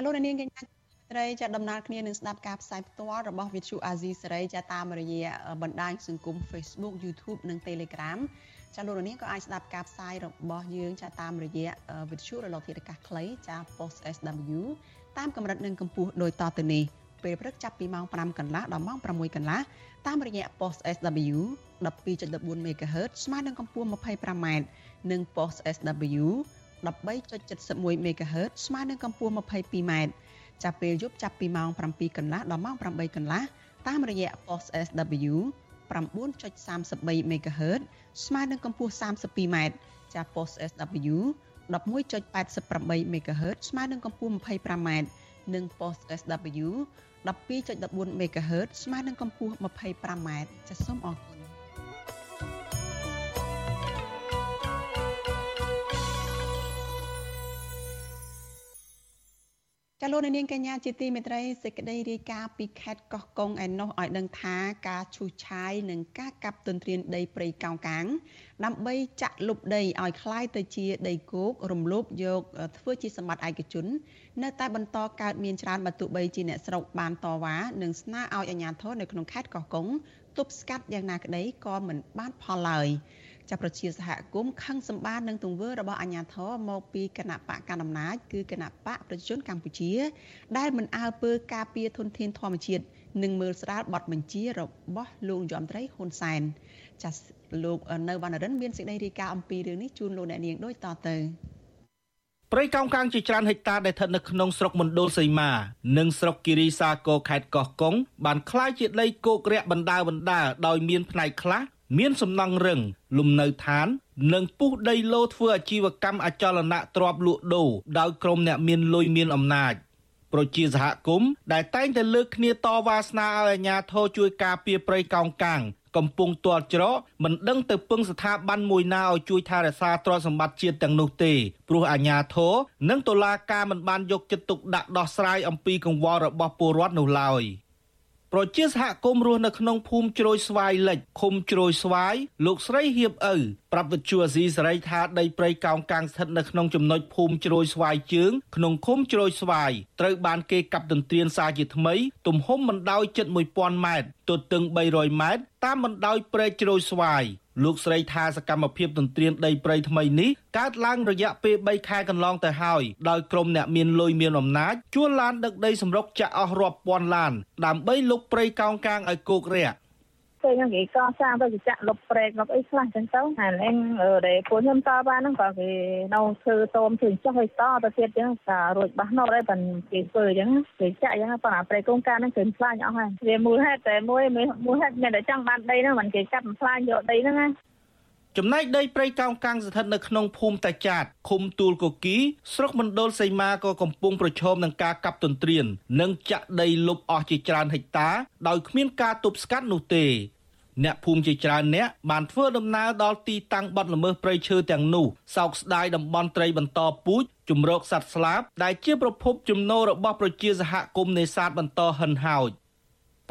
លោកនាងកញ្ញាត្រីចាដំណើរគ្នានឹងស្ដាប់ការផ្សាយផ្ទាល់របស់ Vithu Azizi សេរីចាតាមរយៈបណ្ដាញសង្គម Facebook YouTube និង Telegram ចាលោកនាងក៏អាចស្ដាប់ការផ្សាយរបស់យើងចាតាមរយៈ Vithu រលកធាតុអាកាសខ្លីចា Post SW តាមកម្រិតនិងកម្ពស់ដូចតទៅនេះពេលព្រឹកចាប់ពីម៉ោង5កន្លះដល់ម៉ោង6កន្លះតាមរយៈ Post SW 12.14 MHz ស្មើនឹងកម្ពស់ 25m និង Post SW 13.71 MHz ស្មើនឹងកម្ពស់ 22m ចាប់ពេលយប់ចាប់ពីម៉ោង7កន្លះដល់ម៉ោង8កន្លះតាមរយៈ post SW 9.33 MHz ស្មើនឹងកម្ពស់ 32m ចាប់ post SW 11.88 MHz ស្មើនឹងកម្ពស់ 25m និង post SW 12.14 MHz ស្មើនឹងកម្ពស់ 25m ចាសសូមអរគុណ ចាលោកនាងកញ្ញាជាទីមេត្រីសេចក្តីរាយការណ៍ពីខេត្តកោះកុងឯណោះឲ្យដឹងថាការឈូសឆាយនិងការកាប់ទន្ទ្រានដីព្រៃកោងកាងដើម្បីចាក់លុបដីឲ្យคล้ายទៅជាដីគោករំលោភយកធ្វើជាសម្បត្តិឯកជន នៅតែបន្តកើតមានច្រើនបើទោះបីជាអ្នកស្រុកបានតវ៉ានិងស្នើឲ្យអាជ្ញាធរនៅក្នុងខេត្តកោះកុងទប់ស្កាត់យ៉ាងណាក្តីក៏មិនបានផលឡើយ។ ។ ចាប់ប្រជាសហគមន៍ខឹងសម្បានឹងទង្វើរបស់អាញាធរមកពីគណៈបកកណ្ដាលអំណាចគឺគណៈបកប្រជាជនកម្ពុជា ដែលមិនអើពើការពារធនធានធម្មជាតិនិងមើលស្រាលបទបញ្ជារបស់លោកយមត្រីហ៊ុនសែនចាសលោកនៅវណ្ណរិនមានសេចក្តីរាយការណ៍អំពីរឿងនេះជូនលោកអ្នកនាងដូចតទៅព្រៃកោងកាងជាច្រើនហិកតាដែលស្ថិតនៅក្នុងស្រុកមណ្ឌលសីមានិងស្រុកគិរីសាគរខេត្តកោះកុងបានคล้ายជាដីគោករាក់បណ្ដាបណ្ដាដោយមានផ្នែកខ្លះ មានសំណង់រឹងលំនៅឋាន និងពុះដីឡូធ្វើអាជីវកម្មអចលនៈទ្របលក់ដូរដោយក្រុមអ្នកមានលុយមានអំណាចប្រជាសហគមន៍ដែលតែងតែលើកគ្នាតវ៉ាស្នើឲ្យអាជ្ញាធរជួយការពារព្រៃកោងកាងកំពុងទាល់ច្រកមិនដឹងទៅពឹងស្ថាប័នមួយណាឲ្យជួយថែរក្សាទ្រព្យសម្បត្តិជាតិទាំងនោះទេព្រោះអាជ្ញាធរនិងតុលាការមិនបានយកចិត្តទុកដាក់ដោះស្រាយអំពីកង្វល់របស់ពលរដ្ឋនោះឡើយ ប្រជាសហគមន៍រស់នៅក្នុងភូមិជ្រោយស្វាយលិចឃុំជ្រោយស្វាយលោកស្រីហៀបឪ ប្រាប់វិទ្យុអាស៊ីសេរីថាដីព្រៃកោងកាងស្ថិតនៅក្នុងចំណុចភូមិជ្រោយស្វាយជើងក្នុងឃុំជ្រោយស្វាយត្រូវបានគេកាប់ទន្ទ្រានសារជាថ្មី ទំហំបណ្ដោយជិត1000ម៉ែត្រទទឹង300ម៉ែត្រតាមបណ្ដោយព្រែកជ្រោយស្វាយលោកស្រីថាសកម្មភាពទន្ទ្រានដីព្រៃថ្មីនេះកើតឡើងរយៈពេល3ខែកន្លងទៅហើយដោយក្រុមអ្នកមានលុយមានអំណាចជួលឡានដឹកដីសម្រុកចាក់អស់រាប់ពាន់ឡានដើម្បីលុបព្រៃកោងកាងឲ្យគោករា ក់ឃើញគេកសាងទៅចាក់លុបព្រែកលុបអីខ្លះចឹងទៅហើយឡើងដែលពួកខ្ញុំតបានហ្នឹងក៏គេនៅធ្វើតោមធ្វើចុះឲ្យតទៅទៀតចឹងតែរួចបោះនោះដែរប៉ុន្តែគេធ្វើចឹងគេចាក់ចឹងប៉ុន្តែព្រែកកូនកាហ្នឹងគេខ្លាញ់អស់ហើយវាមូលហេតុតែមួយមូលហេតុមានតែចង់បានដីហ្នឹងមិនគេកាប់ខ្លាញ់យកដីហ្នឹងណា ចំណែកដីព្រៃកោងកាំងស្ថិតនៅក្នុងភូមិតាចាតឃុំទួលកគីស្រុកមណ្ឌលសីមាក៏កំពុងប្រឈមនឹងការកាប់ទន្ទ្រាន និងចាក់ដីលុបអស់ជាច្រើនហិកតា ដោយគ្មានការទប់ស្កាត់នោះទេអ្នកភូមិជាច្រើនអ្នកបានធ្វើដំណើរដល់ទីតាំងបាត់ល្មើសព្រៃឈើទាំងនោះសោកស្ដាយតំបន់ត្រីបន្តពូជជំរកសត្វស្លាបដែលជាប្រភពចំណូលរបស់ប្រជាសហគមន៍នេសាទបន្តហិនហោច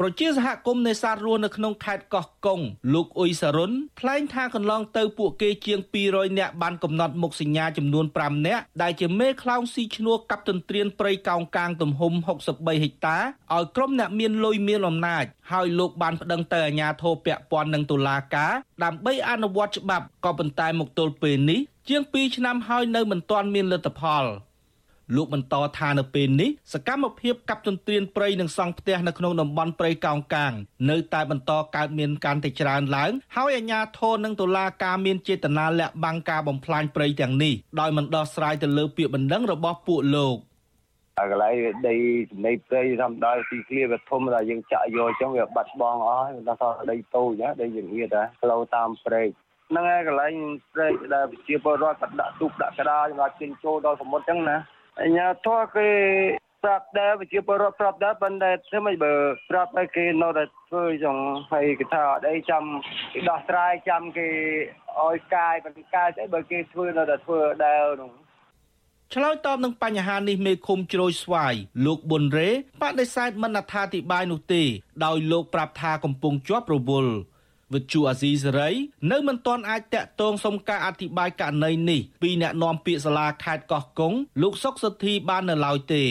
ប្រជាសហគមន៍នេសាទរស់នៅក្នុងខេត្តកោះកុងលោកអ៊ុយសារុនថ្លែងថាកន្លងទៅពួកគេជាង200នាក់បានកំណត់មុខសញ្ញាចំនួន5នាក់ដែលជាមេខ្លោងស៊ីឈ្នួលកັບទន្ទ្រានព្រៃកោងកាងទំហំ63ហិកតាឲ្យក្រុមអ្នកមានលុយមានអំណាចហើយលោកបានប្តឹងទៅអាជ្ញាធរពាក់ព័ន្ធនឹងតុលាការដើម្បីអនុវត្តច្បាប់ក៏ប៉ុន្តែមកទល់ពេលនេះជាង2ឆ្នាំហើយនៅមិនទាន់មានលទ្ធផល។ លោកបន្តថានៅពេលនេះសកម្មភាពកាប់ទន្ទ្រានព្រៃនិងសង់ផ្ទះនៅក្នុងតំបន់ព្រៃកោងកាងនៅតែបន្តកើតមានកាន់តែច្រើនឡើង ហើយអាជ្ញាធរនិងតុលាការមានចេតនាលាក់បាំងការបំផ្លាញព្រៃទាំងនេះដោយមិនដោះស្រាយទៅលើពាក្យបណ្ដឹងរបស់ពួកលោកអាកន្លែងដីចំណីព្រៃធម្មតាទីធ្លាវាធំតែយើងចាក់យកអញ្ចឹងវាបាត់បង់អស់ហើយដល់ថាដីតូចណាដីយើងហៀតផ្លូវតាមព្រែកហ្នឹងហើយកន្លែងព្រែកដែលប្រជាពលរដ្ឋគាត់ដាក់ទូកដាក់ក្តារសម្រាប់ជិះចូលដល់សមុទ្រអញ្ចឹងណា អញ្ញាធរគេប្រាប់ដែរវិជាពលរដ្ឋប្រាប់ដែរប៉ុន្តែធ្វើមិនបើប្រាប់ឲ្យគេនៅតែធ្វើចឹងហើយគេថាអត់អីចាំគេដោះស្រាយចាំគេឲ្យកាយបន្កាយស្អីបើគេធ្វើនៅតែធ្វើដែរនោះឆ្លើយតបនឹងបញ្ហានេះមេឃុំជ្រោយស្វាយលោកប៊ុនរ៉េបដិសេធមិនអត្ថាធិប្បាយនោះទេដោយលោកប្រាប់ថាកំពុងជាប់រវល់ វិទ្យុអាស៊ីសេរីនៅមិនទាន់អាចតាក់ទងសុំការអធិប្បាយករណីនេះពីអ្នកនាំពាក្យសាលាខេត្តកោះកុងលោកសុកសុធីបាននៅឡើយទេ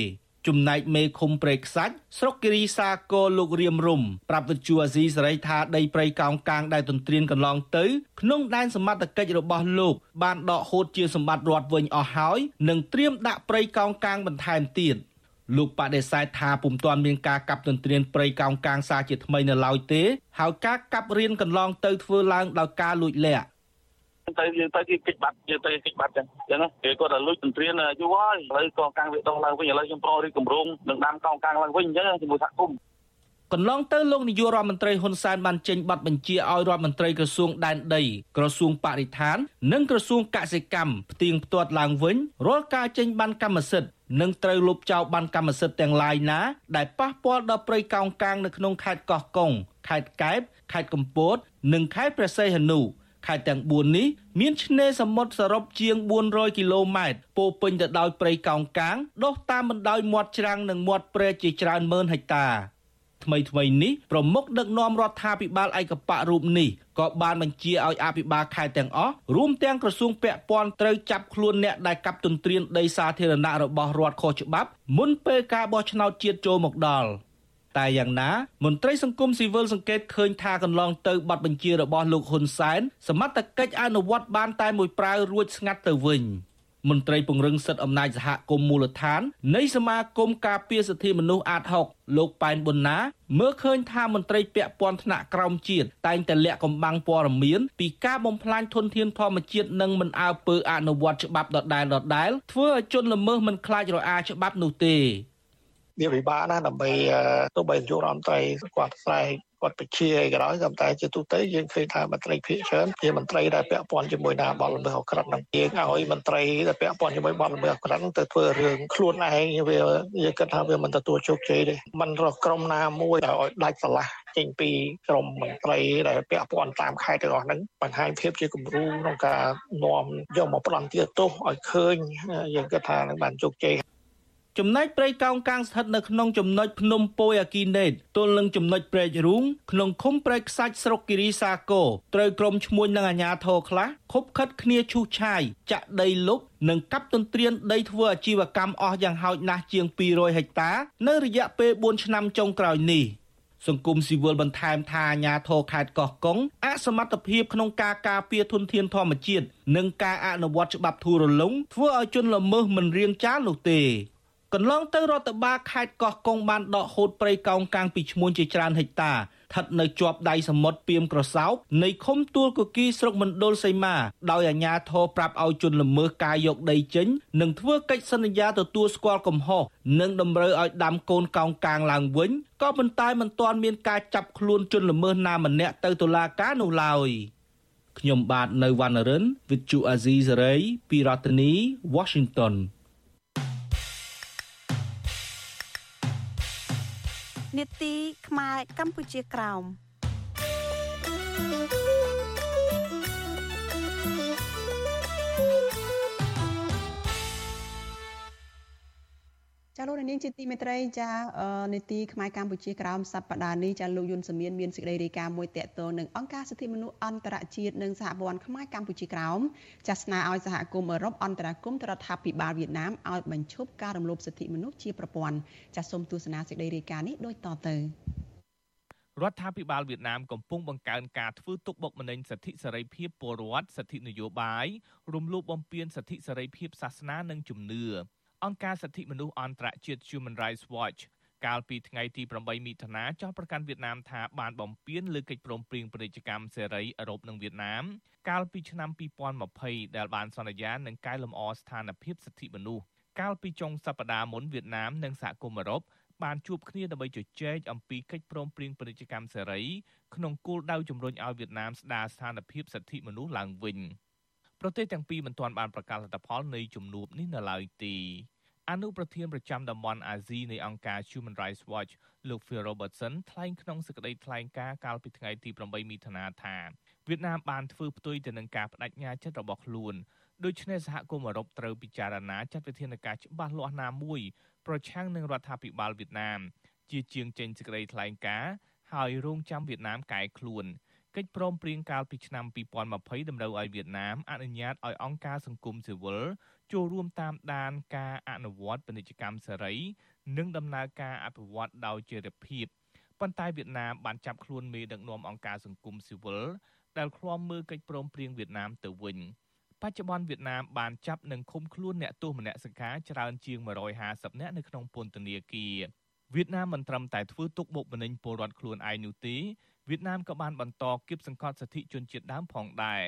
ចំណែកមេឃុំព្រៃខ្សាច់ស្រុកគិរីសាគរលោករៀមរុំប្រាប់វិទ្យុអាស៊ីសេរីថាដីព្រៃកោងកាងដែលទន្ទ្រានកន្លងទៅក្នុងដែនសមត្ថកិច្ចរបស់លោកបានដកហូតជាសម្បត្តិរដ្ឋវិញអស់ហើយនិងត្រៀមដាក់ព្រៃកោងកាងបន្ថែមទៀត។ លោកបដិសេធថាពុំទាន់មានការកាប់ទន្ទ្រានព្រៃកោងកាងសាជាថ្មីនៅឡើយទេហើយការកាប់រៀនកន្លងទៅធ្វើឡើងដោយការលួចលាក់ទៅយើងទៅគេកិច្ចបាត់យើងទៅកិច្ចបាត់ចឹងចឹងគេគាត់តែលួចទន្ទ្រានយូរហើយឥឡូវកងកាំងវាដងឡើងវិញឥឡូវខ្ញុំប្រងរីកកម្រងនឹងដាំកងកាំងឡើងវិញអញ្ចឹងជាមួយសហគមន៍ កន្លងទៅលោកនាយករដ្ឋមន្ត្រីហ៊ុនសែនបានចេញប័ណ្ណបញ្ជាឲ្យរដ្ឋមន្ត្រីក្រសួងដែនដីក្រសួងបរិស្ថាន និងក្រសួងកសិកម្មផ្ទៀងផ្ទាត់ឡើងវិញរាល់ការចេញប័ណ្ណកម្មសិទ្ធិនិងត្រូវលុបចោលប័ណ្ណកម្មសិទ្ធិទាំងឡាយណាដែលប៉ះពាល់ដល់ព្រៃកោងកាងនៅក្នុងខេត្តកោះកុងខេត្តកែបខេត្តកំពត និងខេត្តព្រះសីហនុខេត្តទាំង4នេះមានឆ្នេរសមុទ្រសរុបជាង400គីឡូម៉ែត្រពោពេញទៅដោយព្រៃកោងកាងដុះតាមបណ្ដោយមាត់ច្រាំងនិងមាត់ព្រែកជាច្រើនម៉ឺនហិកតា ថ្មីថ្មីនេះប្រមុខដឹកនាំរដ្ឋាភិបាលឯកបៈរូបនេះក៏បានបញ្ជាឲ្យអភិបាលខេត្តទាំងអស់រួមទាំងក្រសួងពាក់ព័ន្ធត្រូវចាប់ខ្លួនអ្នកដែលកាប់ទន្ទ្រានដីសាធារណៈរបស់រដ្ឋខុសច្បាប់មុនពេលការបោះឆ្នោតជាតិចូលមកដល់តែយ៉ាងណាមន្ត្រីសង្គមស៊ីវិលសង្កេតឃើញថាកន្លងទៅប័ណ្ណបញ្ជារបស់លោកហ៊ុនសែនសមត្ថកិច្ចអនុវត្តបានតែមួយប្រាវរួចស្ងាត់ទៅវិញ។ មន្ត្រីពង្រឹងសិទ្ធិអំណាចសហគមន៍មូលដ្ឋាននៃសមាគមការពារសិទ្ធិមនុស្សអាត6លោកប៉ែនប៊ុនណាមើលឃើញថាមន្ត្រីពាក់ព័ន្ធថ្នាក់ក្រោមជាតិតែងតែលាក់កំបាំងព័ត៌មានពីការបំផ្លាញធនធានធម្មជាតិនិងមិនអើពើអនុវត្តច្បាប់ដដែលដដែលធ្វើឲ្យជនល្មើសមិនខ្លាចរអាច្បាប់នោះទេវាពិបាកណាស់ដើម្បីទោះបីនាយករដ្ឋមន្ត្រីគាត់ស្រែក គាត់បជាអីក៏ដោយក៏តែជាទូទៅយើងឃើញថាមន្ត្រីភាគច្រើនជាមន្ត្រីដែលពាក់ព័ន្ធជាមួយណាបលល្មើសអក្រិតហ្នឹងយើងឲ្យមន្ត្រីដែលពាក់ព័ន្ធជាមួយបលល្មើសអក្រិតហ្នឹងទៅធ្វើរឿងខ្លួនឯងវាយើងគិតថាវាមិនទទួលជោគជ័យទេมันរកក្រុមណាមួយដែលឲ្យដាច់ស្រឡះចេញពីក្រមមន្ត្រីដែលពាក់ព័ន្ធតាមខេត្តទាំងអស់ហ្នឹងបង្ហាញភាពជាគំរូក្នុងការនាំយកមកផ្ដំទាទោសឲ្យឃើញយើងគិតថានឹងបានជោគជ័យ ចំណែកព្រៃកោងកាងស្ថិតនៅក្នុងចំណុចភ្នំពយអាគីណេតទល់នឹងចំណុចព្រែករូងក្នុងឃុំព្រែកខ្សាច់ស្រុកគិរីសាគរត្រូវក្រុមឈ្មួញនិងអាជ្ញាធរខ្លះខົບខិតគ្នាឈូសឆាយចាក់ដីលុបនិងកាប់ទន្ទ្រានដីធ្វើអាជីវកម្មអស់យ៉ាងហោចណាស់ជាង200ហិកតា នៅរយៈពេល4ឆ្នាំចុងក្រោយនេះសង្គមស៊ីវិលបន្ថែមថាអាញាធរខេត្តកោះកុងអសមត្ថភាពក្នុងការការពារធនធានធម្មជាតិនិងការអនុវត្តច្បាប់ធូររលុងធ្វើឲ្យជនល្មើសមិនរៀងចាលនោះទេ កន្លងទៅរដ្ឋបាលខេត្តកោះកុងបានដកហូតព្រៃកោងកាងពីឈ្មួញជាច្រើនហិកតាស្ថិតនៅជាប់ដៃសមុទ្រពីមក្រសោបនៃឃុំទួលគគីស្រុកមណ្ឌលសីមាដោយអាជ្ញាធរប្រាប់ឲ្យជនល្មើសការយកដីចេញនិងធ្វើកិច្ចសន្យាទទួលស្គាល់កំហុសនិងតម្រូវឲ្យដាំកូនកោងកាងឡើងវិញក៏ប៉ុន្តែមិនទាន់មានការចាប់ខ្លួនជនល្មើសណាម្នាក់ទៅតុលាការនោះឡើយខ្ញុំបាទនៅវណ្ណរិន With Chu Azizi Saray ពីរដ្ឋធានី Washington នេតិខ្មែរកម្ពុជាក្រោម ចាលោកនាងជាទីមេត្រីចានេតិខ្មែរកម្ពុជាក្រោមសប្តាហ៍នេះចាលោកយុនសមៀនមានសេចក្តីរាយការណ៍មួយតកតនឹងអង្គការសិទ្ធិមនុស្សអន្តរជាតិនិងសហព័ន្ធខ្មែរកម្ពុជាក្រោមចាស្នើឲ្យសហគមន៍អឺរ៉ុបអន្តរាគមន៍រដ្ឋាភិបាលវៀតណាមឲ្យបញ្ឈប់ការរំលោភសិទ្ធិមនុស្សជាប្រព័ន្ធចាសូមទស្សនាសេចក្តីរាយការណ៍នេះដូចតទៅរដ្ឋាភិបាលវៀតណាមកំពុងបង្កើនការធ្វើទុកបុកម្នេញសិទ្ធិសេរីភាពពលរដ្ឋសិទ្ធិនយោបាយរំលោភបំពានសិទ្ធិសេរីភាពសាសនានិងជំនឿ អង្គការសិទ្ធិមនុស្សអន្តរជាតិ Human Rights Watch កាលពីថ្ងៃទី8មិថុនាចោទប្រកាន់វៀតណាមថាបានបំពានលើកិច្ចព្រមព្រៀងពាណិជ្ជកម្មសេរីអឺរ៉ុបនិងវៀតណាមកាលពីឆ្នាំ2020ដែលបានសន្យានឹងកែលម្អស្ថានភាពសិទ្ធិមនុស្សកាលពីចុងសប្តាហ៍មុនវៀតណាមនិងសហគមន៍អឺរ៉ុបបានជួបគ្នាដើម្បីជជែកអំពីកិច្ចព្រមព្រៀងពាណិជ្ជកម្មសេរីក្នុងគោលដៅជំរុញឲ្យវៀតណាមស្ដារស្ថានភាពសិទ្ធិមនុស្សឡើងវិញ ប្រទេសទាំងពីរមិនទាន់បានប្រកាសលទ្ធផលនៃជំនួបនេះនៅឡើយទេអនុប្រធានប្រចាំតំបន់អាស៊ីនៃអង្គការ Human Rights Watch លោក Phil Robertson ថ្លែងក្នុងសេចក្តីថ្លែងការណ៍កាលពីថ្ងៃទី8មិថុនាថាវៀតណាមបានធ្វើផ្ទុយទៅនឹងការបដិញ្ញាចិត្តរបស់ខ្លួនដូច្នេះសហគមន៍អឺរ៉ុបត្រូវពិចារណាចាត់វិធានការច្បាស់លាស់ណាមួយប្រឆាំងនឹងរដ្ឋាភិបាលវៀតណាម ជាជាងចេញសេចក្តីថ្លែងការណ៍ហើយរងចាំវៀតណាមកែខ្លួន កិច្ចព្រមព្រៀងកាលពីឆ្នាំ2020តម្រូវឲ្យវៀតណាមអនុញ្ញាតឲ្យអង្គការសង្គមស៊ីវិលចូលរួមតាមដានការអនុវត្តពាណិជ្ជកម្មសេរី និងដំណើរការអភិវឌ្ឍដោយចីរភាពប៉ុន្តែវៀតណាមបានចាប់ខ្លួនមេដឹកនាំអង្គការសង្គមស៊ីវិលដែលឃ្លាំមើលកិច្ចព្រមព្រៀងវៀតណាមទៅវិញបច្ចុប្បន្នវៀតណាមបានចាប់និងឃុំខ្លួនអ្នកទោសមនសិការច្រើនជាង150នាក់នៅក្នុងពន្ធនាគារវៀតណាមមិនត្រឹមតែធ្វើទុកបុកម្នេញពលរដ្ឋខ្លួនឯងនោះទេ វៀតណាមក៏បានបន្តគៀបសង្កត់សិទ្ធិជនជាតិដើមផងដែរ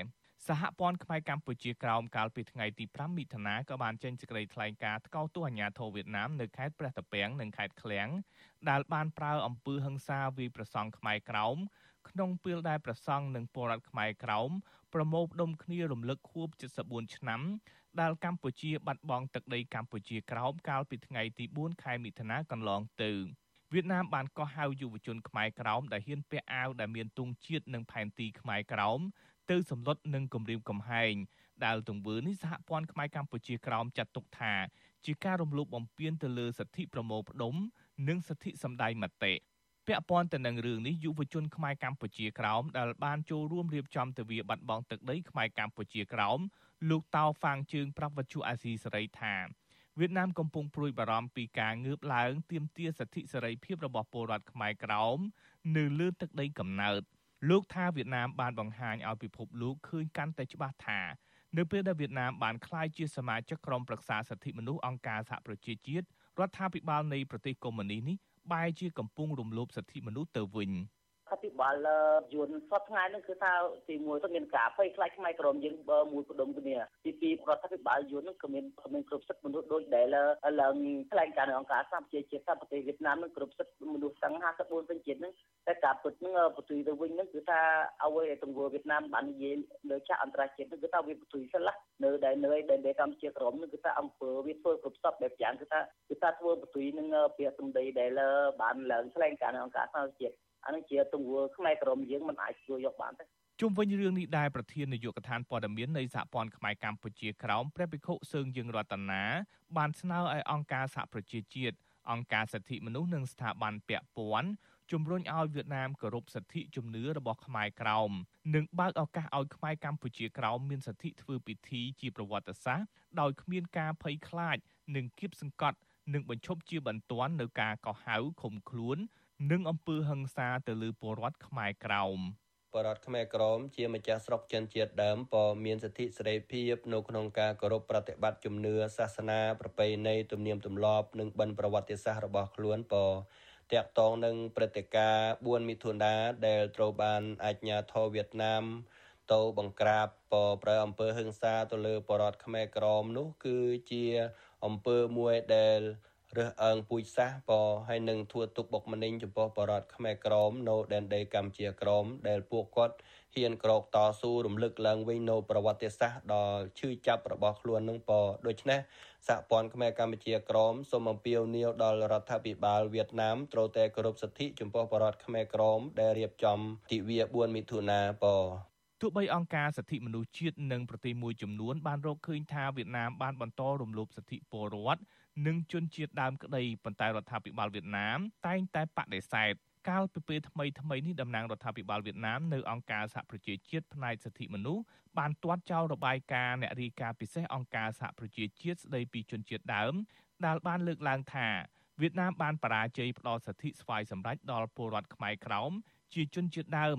សហព័ន្ធខ្មែរកម្ពុជាក្រោមកាលពីថ្ងៃទី5មិថុនាក៏បានចេញសេចក្តីថ្លែងការណ៍ថ្កោលទោសអាញាធរវៀតណាមនៅខេត្តព្រះតាពាំងនិងខេត្តឃ្លៀងដែលបានប្រើអំពើហិង្សាវាយប្រសង់ខ្មែរក្រោមក្នុងពេលដែលប្រសង់និងពលរដ្ឋខ្មែរក្រោមប្រមូលផ្ដុំគ្នារំលឹកខួប74ឆ្នាំដែលកម្ពុជាបាត់បង់ទឹកដីកម្ពុជាក្រោមកាលពីថ្ងៃទី4ខែមិថុនាកន្លងទៅ វៀតណាមបានកោះហៅយុវជនខ្មែរក្រោមដែលហ៊ានពាក់អាវដែលមានទង់ជាតិនិងផែនទីខ្មែរក្រោមទៅសម្លុតនឹងគម្រាមកំហែងដែលទង្វើនេះសហព័ន្ធខ្មែរកម្ពុជាក្រោមចាត់ទុកថាជាការរំលោភបំពានទៅលើសិទ្ធិប្រមូលផ្ដុំ និងសិទ្ធិសម្ដែងមតិពាក់ព័ន្ធទៅនឹងរឿងនេះយុវជនខ្មែរកម្ពុជាក្រោមដែលបានចូលរួមរៀបចំទិវាបាត់បង់ទឹកដីខ្មែរកម្ពុជាក្រោមលោកតោហ្វាងជើងប្រាប់វត្ថុអាស៊ីសេរីថា វៀតណាមកំពុងព្រួយបារម្ភពីការងើបឡើងទាមទារសិទ្ធិសេរីភាពរបស់ពលរដ្ឋខ្មែរក្រោមនៅលើទឹកដីកំណើតលោកថាវៀតណាមបានបង្ហាញឲ្យពិភពលោកឃើញកាន់តែច្បាស់ថានៅពេលដែលវៀតណាមបានក្លាយជាសមាជិកក្រុមប្រឹក្សាសិទ្ធិមនុស្សអង្គការសហប្រជាជាតិរដ្ឋាភិបាលនៃប្រទេសកុម្មុយនីសនេះបែរជាកំពុងរំលោភសិទ្ធិមនុស្សទៅវិញ។អភិ បាលយួនសពថ្ងៃហ្នឹងគឺថាទីមួយទៅមានការភ័យខ្លាចខ្មែរក្រមយើងមួយផ្ដុំគ្នាទីពីររដ្ឋាភិបាលយួនហ្នឹងក៏មានមានគ្រប់សិទ្ធិមនុស្សដូចដែលឡើងថ្លែងការណ៍នៃអង្គការសហប្រជាជាតិថាប្រទេសវៀតណាមនឹងគ្រប់សិទ្ធិមនុស្សទាំង54ពេញជាតិហ្នឹងតែការពិតហ្នឹងបន្ទុយទៅវិញហ្នឹងគឺថាអ្វីដែលទង្វើវៀតណាមបាននិយាយលើឆាកអន្តរជាតិហ្នឹងគឺថាវាបន្ទុយសិនឡានៅដែលនៅដែលកម្ពុជាក្រមហ្នឹងគឺថាអង្គើវាធ្វើគ្រប់សពបែបយ៉ាងគឺថាគឺថាធ្វើបន្ទុយនឹងពាក្យសម្ដីដែលបានឡើងថ្លែងការណ៍នៃអង្គការសហប្រជាជាតិ អានឹងជាទង្វើខ្មែរក្រមយើងមិនអាចជួយយកបានទេជុំវិញរឿងនេះដែរប្រធាននាយកដ្ឋានព័ត៌មាននៃសហព័ន្ធខ្មែរកម្ពុជាក្រោមព្រះភិក្ខុសើងយើងរតនាបានស្នើឲ្យអង្គការសហប្រជាជាតិអង្គការសិទ្ធិមនុស្សនិងស្ថាប័នពាក់ព័ន្ធជំរុញឲ្យវៀតណាមគោរពសិទ្ធិជំនឿរបស់ខ្មែរក្រោមនិងបើកឱកាសឲ្យខ្មែរកម្ពុជាក្រោមមានសិទ្ធិធ្វើពិធីជាប្រវត្តិសាស្ត្រដោយគ្មានការភ័យខ្លាចនិងគៀបសង្កត់និងបញ្ឈប់ជាបន្ទាន់នៅការកោះហៅข่មខ្លួន និងអំពើហិង្សាទៅលើពលរដ្ឋខ្មែរក្រោមបរដ្ឋខ្មែរក្រមជាម្ចាស់ស្រុកចិនជាតិដើមក៏មានសិទ្ធិសេរីភាពនៅក្នុងការគោរពប្រតិបត្តិជំនឿសាសនាប្រពៃណីទំនៀមទម្លាប់និងបិណ្ឌប្រវត្តិសាស្ត្ររបស់ខ្លួនក៏តាក់ទងនឹងព្រឹត្តិការណ៍4មិថុនាដែលត្រូវបានអាជ្ញាធរវៀតណាមទៅបង្ក្រាបបប្រើអំពើហិង្សាទៅលើបរតខ្មែរក្រមនោះគឺជាអំពើមួយដែល រើសអើងពូជសាសន៍បហើយនឹងធ្វើទុកបុកម្នេញចំពោះបរតខ្មែរក្រមនៅដែនដីកម្ពុជាក្រមដែលពួកគាត់ហ៊ានក្រោកតស៊ូរំលឹកឡើងវិញនៅប្រវត្តិសាស្ត្រដ៏ឈឺចាប់របស់ខ្លួននឹងពដូច្នេះសហព័ន្ធខ្មែរកម្ពុជាក្រមសូមអំពាវនាវដល់រដ្ឋាភិបាលវៀតណាមត្រូវតែគោរពសិទ្ធិចំពោះបរតខ្មែរក្រមដែលរៀបចំទិវា4មិថុនាពទោះបីអង្គការសិទ្ធិមនុស្សជាតិនិងប្រទេសមួយចំនួនបានរកឃើញថាវៀតណាមបានបន្តរំលោភសិទ្ធិពលរដ្ឋ និងជនជាតិដើមក្តីប៉ុន្តែរដ្ឋាភិបាលវៀតណាមតែងតែបដិសេធកាលពីពេលថ្មីថ្មីនេះតំណាងរដ្ឋាភិបាលវៀតណាមនៅអង្គការសហប្រជាជាតិផ្នែកសិទ្ធិមនុស្សបានទាត់ចោលរបាយការណ៍អ្នករាយការណ៍ពិសេសអង្គការសហប្រជាជាតិស្តីពីជនជាតិដើមដែលបានលើកឡើងថាវៀតណាមបានបរាជ័យផ្ដល់សិទ្ធិស្វ័យសម្រេចដល់ពលរដ្ឋខ្មែរក្រោមជាជនជាតិដើម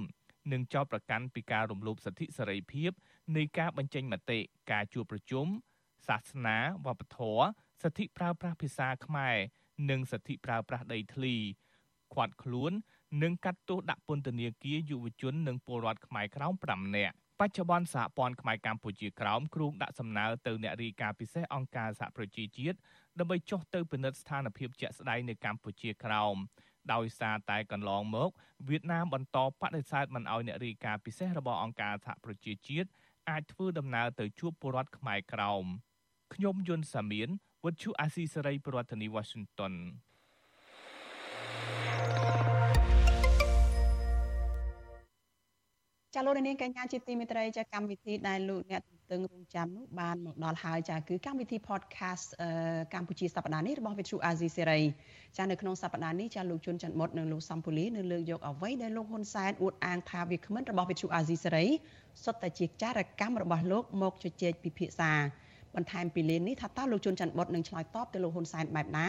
និងចោទប្រកាន់ពីការរំលោភសិទ្ធិសេរីភាពនៃការបញ្ចេញមតិការជួបប្រជុំសាសនាវប្បធម៌ សិទ្ធិប្រើប្រាស់ភាសាខ្មែរនិងសិទ្ធិប្រើប្រាស់ដីធ្លីឃាត់ខ្លួននិងកាត់ទោសដាក់ពន្ធនាគារយុវជននិងពលរដ្ឋខ្មែរក្រោម5នាក់បច្ចុប្បន្នសហព័ន្ធខ្មែរកម្ពុជាក្រោមគ្រោងដាក់សំណើទៅអ្នករាយការណ៍ពិសេសអង្គការសហប្រជាជាតិដើម្បីចុះទៅពិនិត្យស្ថានភាពជាក់ស្ដែងនៅកម្ពុជាក្រោមដោយសារតែកន្លងមកវៀតណាមបន្តបដិសេធមិនអោយអ្នករាយការណ៍ពិសេសរបស់អង្គការសហប្រជាជាតិអាចធ្វើដំណើរទៅជួបពលរដ្ឋខ្មែរក្រោមខ្ញុំយុនសាមៀន វុទ្ធុអាស៊ីសេរីប្រធានាធិបតី Washington ចាលោកនាងកញ្ញាជាទីមេត្រីចាកម្មវិធីដែលលោកអ្នកទន្ទឹងរង់ចាំនោះបានមកដល់ហើយចាគឺកម្មវិធី podcast កម្ពុជាសប្តាហ៍នេះរបស់ Vithu Azizi Serai ចានៅក្នុងសប្តាហ៍នេះចាលោកជុនច័ន្ទមុតនិងលោកសំពូលីនៅលើកយកអ្វីដែលលោកហ៊ុនសែនអួតអាងថាវាគ្មិនរបស់ Vithu Azizi Serai សុទ្ធតែជាចារកម្មរបស់លោកមកជជែកពិភាក្សា បន្ថែមពីលេននេះថាតើលោកជុនច័ន្ទបុតនឹងឆ្លើយតបទៅលោកហ៊ុនសែនបែបណា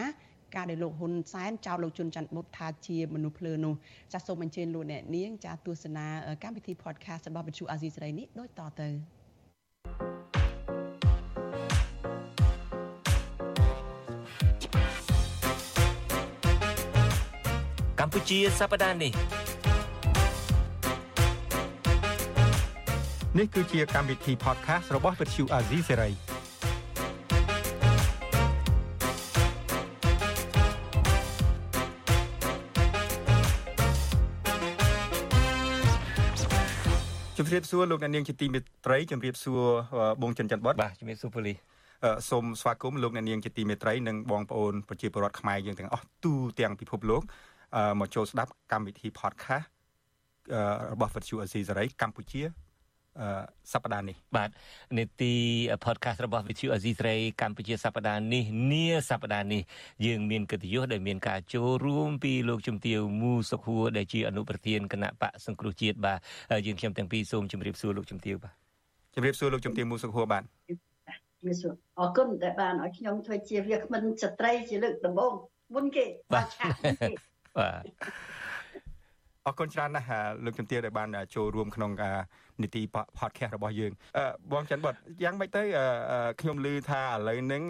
ការដែលលោកហ៊ុនសែនចោទលោកជុនច័ន្ទបុតថាជាមនុស្សភ្លើនោះចាសសូមអញ្ជើញលោកអ្នកនាងចាទស្សនាកម្មវិធី podcast របស់វិទ្យុអាស៊ីសេរីនេះដូចតទៅកម្ពុជាសប្តាហ៍នេះនេះគឺជាកម្មវិធី podcast របស់ Vuthu Azizi Serai ជំរា បសួរលោកអ្នកនាងជាទីមេត្រីជំរាបសួរបងចិនច័ន្ទបុតបាទជំរាបសួរពូលីសូមស្វាគមន៍លោកអ្នកនាងជាទីមេត្រីនិងបងប្អូនប្រជាពលរដ្ឋខ្មែរយើងទាំងអស់ទូទាំងពិភពលោកមកចូលស្ដាប់កម្មវិធី podcast របស់ Vuthu Azizi Serai កម្ពុជា សប្តាហ៍នេះបាទនេតិ podcast របស់ Vithu Azisrey កម្ពុជាសប្តាហ៍នេះនាសប្តាហ៍នេះយើងមានកិត្តិយសដែលមានការចូលរួមពីលោកជំទាវមូសុខួរដែលជាអនុប្រធានគណៈបកសង្គ្រោះជាតិបាទយើងខ្ញុំទាំងពីរសូមជម្រាបសួរលោកជំទាវបាទជម្រាបសួរលោកជំទាវមូសុខួរបាទជំរាបសួរអរគុណដែលបានឲ្យខ្ញុំធ្វើជាវាគ្មិនស្ត្រីជាលើកដំបូងមុនគេបាទបាទ អរគុណច្រើនណាស់លោកជំទាវដែលបានចូលរួមក្នុងនីតិ podcast របស់យើងបងច័ន្ទបុតយ៉ាងម៉េចទៅខ្ញុំឮថាឥឡូវហ្នឹង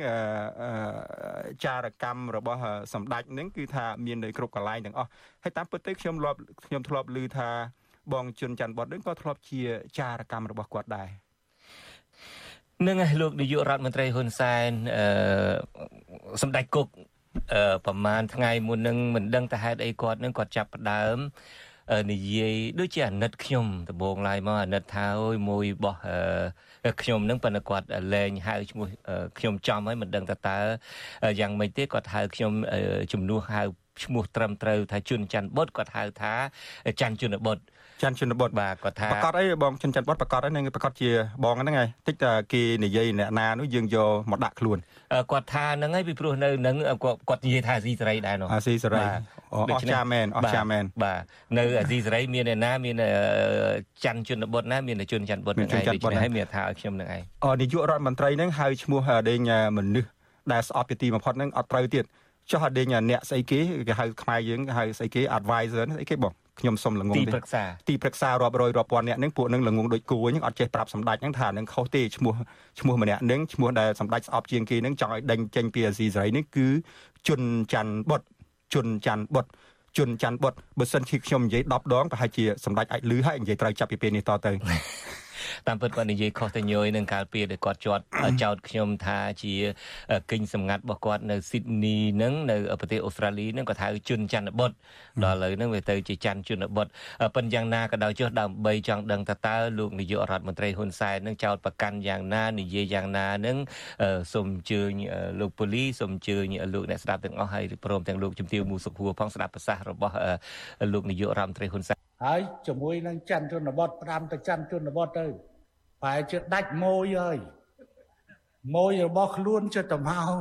ចារកម្មរបស់សម្ដេចហ្នឹងគឺថាមាននៅគ្រប់កន្លែងទាំងអស់ហើយតាមពិតទៅខ្ញុំធ្លាប់ខ្ញុំធ្លាប់ឮថាបងជុនច័ន្ទបុតហ្នឹងក៏ធ្លាប់ជាចារកម្មរបស់គាត់ដែរនឹងឯលោកនាយករដ្ឋមន្ត្រីហ៊ុនសែនអឺសម្ដេចគុកអឺប្រហែលថ្ងៃមុននឹងមិនដឹងទៅហេតុអីគាត់នឹងគាត់ចាប់ផ្ដើម និយាយដូចជាអាណិតខ្ញុំដំបងឡាយមកអាណិតថាអើយមួយបោះខ្ញុំនឹងប៉ុន្តែគាត់លែងហៅឈ្មោះខ្ញុំចំហើយមិនដឹងតើតើយ៉ាងម៉េចទេគាត់ហៅខ្ញុំជំនួសហៅ ឈ្មោះត្រឹមត្រូវថាជុនច័ន្ទបុតគាត់ហៅថាច័ន្ទជុនបុតច័ន្ទជនបុតបាទគាត់ថាប្រកាសអីបងជនច័ន្ទបុតប្រកាសអីនឹងប្រកាសជាបងហ្នឹងហើយតិចតែគេនិយាយអ្នកណានោះយើងយកមកដាក់ខ្លួនគាត់ថាហ្នឹងហើយពីព្រោះនៅនឹងគាត់គាត់និយាយថាអាស៊ីសេរីដែរនោះអាស៊ីសេរីអូអស្ចារ្យមែនអស្ចារ្យមែនបាទនៅអាស៊ីសេរីមានអ្នកណាមានច័ន្ទជនបុតណាមានជនច័ន្ទបុតហ្នឹងឯងដូច្នេះហើយមានថាឲ្យខ្ញុំហ្នឹងឯងអនាយករដ្ឋមន្ត្រីហ្នឹងហៅឈ្មោះដេញមនុស្សដែលស្អប់ជាទីបំផុតហ្នឹងអត់ត្រូវទៀត ចុះអដេញអ្នកស្អីគេគេហៅខ្មែរយើងគេហៅស្អីគេ advisor ស្អីគេបងខ្ញុំសុំល្ងងទីប្រឹក្សាទីប្រឹក្សារាប់រយរាប់ពាន់អ្នកហ្នឹងពួកហ្នឹងល្ងងដូចគួរហ្នឹងអត់ចេះប្រាប់សម្ដេចហ្នឹងថាហ្នឹងខុសទេឈ្មោះឈ្មោះម្នាក់ហ្នឹងឈ្មោះដែលសម្ដេចស្អប់ជាងគេហ្នឹងចង់ឲ្យដេញចេញពីអាស៊ីសេរីនេះគឺជុនច័ន្ទបុតជុនច័ន្ទបុតជុនច័ន្ទបុតបើសិនជាខ្ញុំនិយាយ10ដងប្រហែលជាសម្ដេចអាចលឺហើយនិយាយត្រូវចាប់ពីពេលនេះតទៅ តាមពិតគាត់និយាយខុសទៅញយនឹងកាលពីដែលគាត់ជាប់ចោតខ្ញុំថាជាគិញសម្ងាត់របស់គាត់នៅស៊ីដនីនឹងនៅប្រទេសអូស្ត្រាលីនឹងគាត់ហៅជុនច័ន្ទបុតដល់ឥឡូវហ្នឹងវាទៅជាច័ន្ទជុនបុតប៉ុន្តែយ៉ាងណាក៏ដោយចុះដើម្បីចង់ដឹងតើតើលោកនាយករដ្ឋមន្ត្រីហ៊ុនសែននឹងចោតប្រកាន់យ៉ាងណានិយាយយ៉ាងណានឹងសូមអញ្ជើញលោកប៉ូលីសូមអញ្ជើញលោកអ្នកស្ដាប់ទាំងអស់ហើយព្រមទាំងលោកជំទាវមូសុខហួរផងស្ដាប់ប្រសាសន៍របស់លោកនាយករដ្ឋមន្ត្រីហ៊ុនសែន ហើយជាមួយនឹងច័ន្ទជនបទផ្ដាំទៅច័ន្ទជនបទទៅប្រហែលជាដាច់ម៉ួយហើយម៉ួយរបស់ខ្លួនចិត្តទៅមក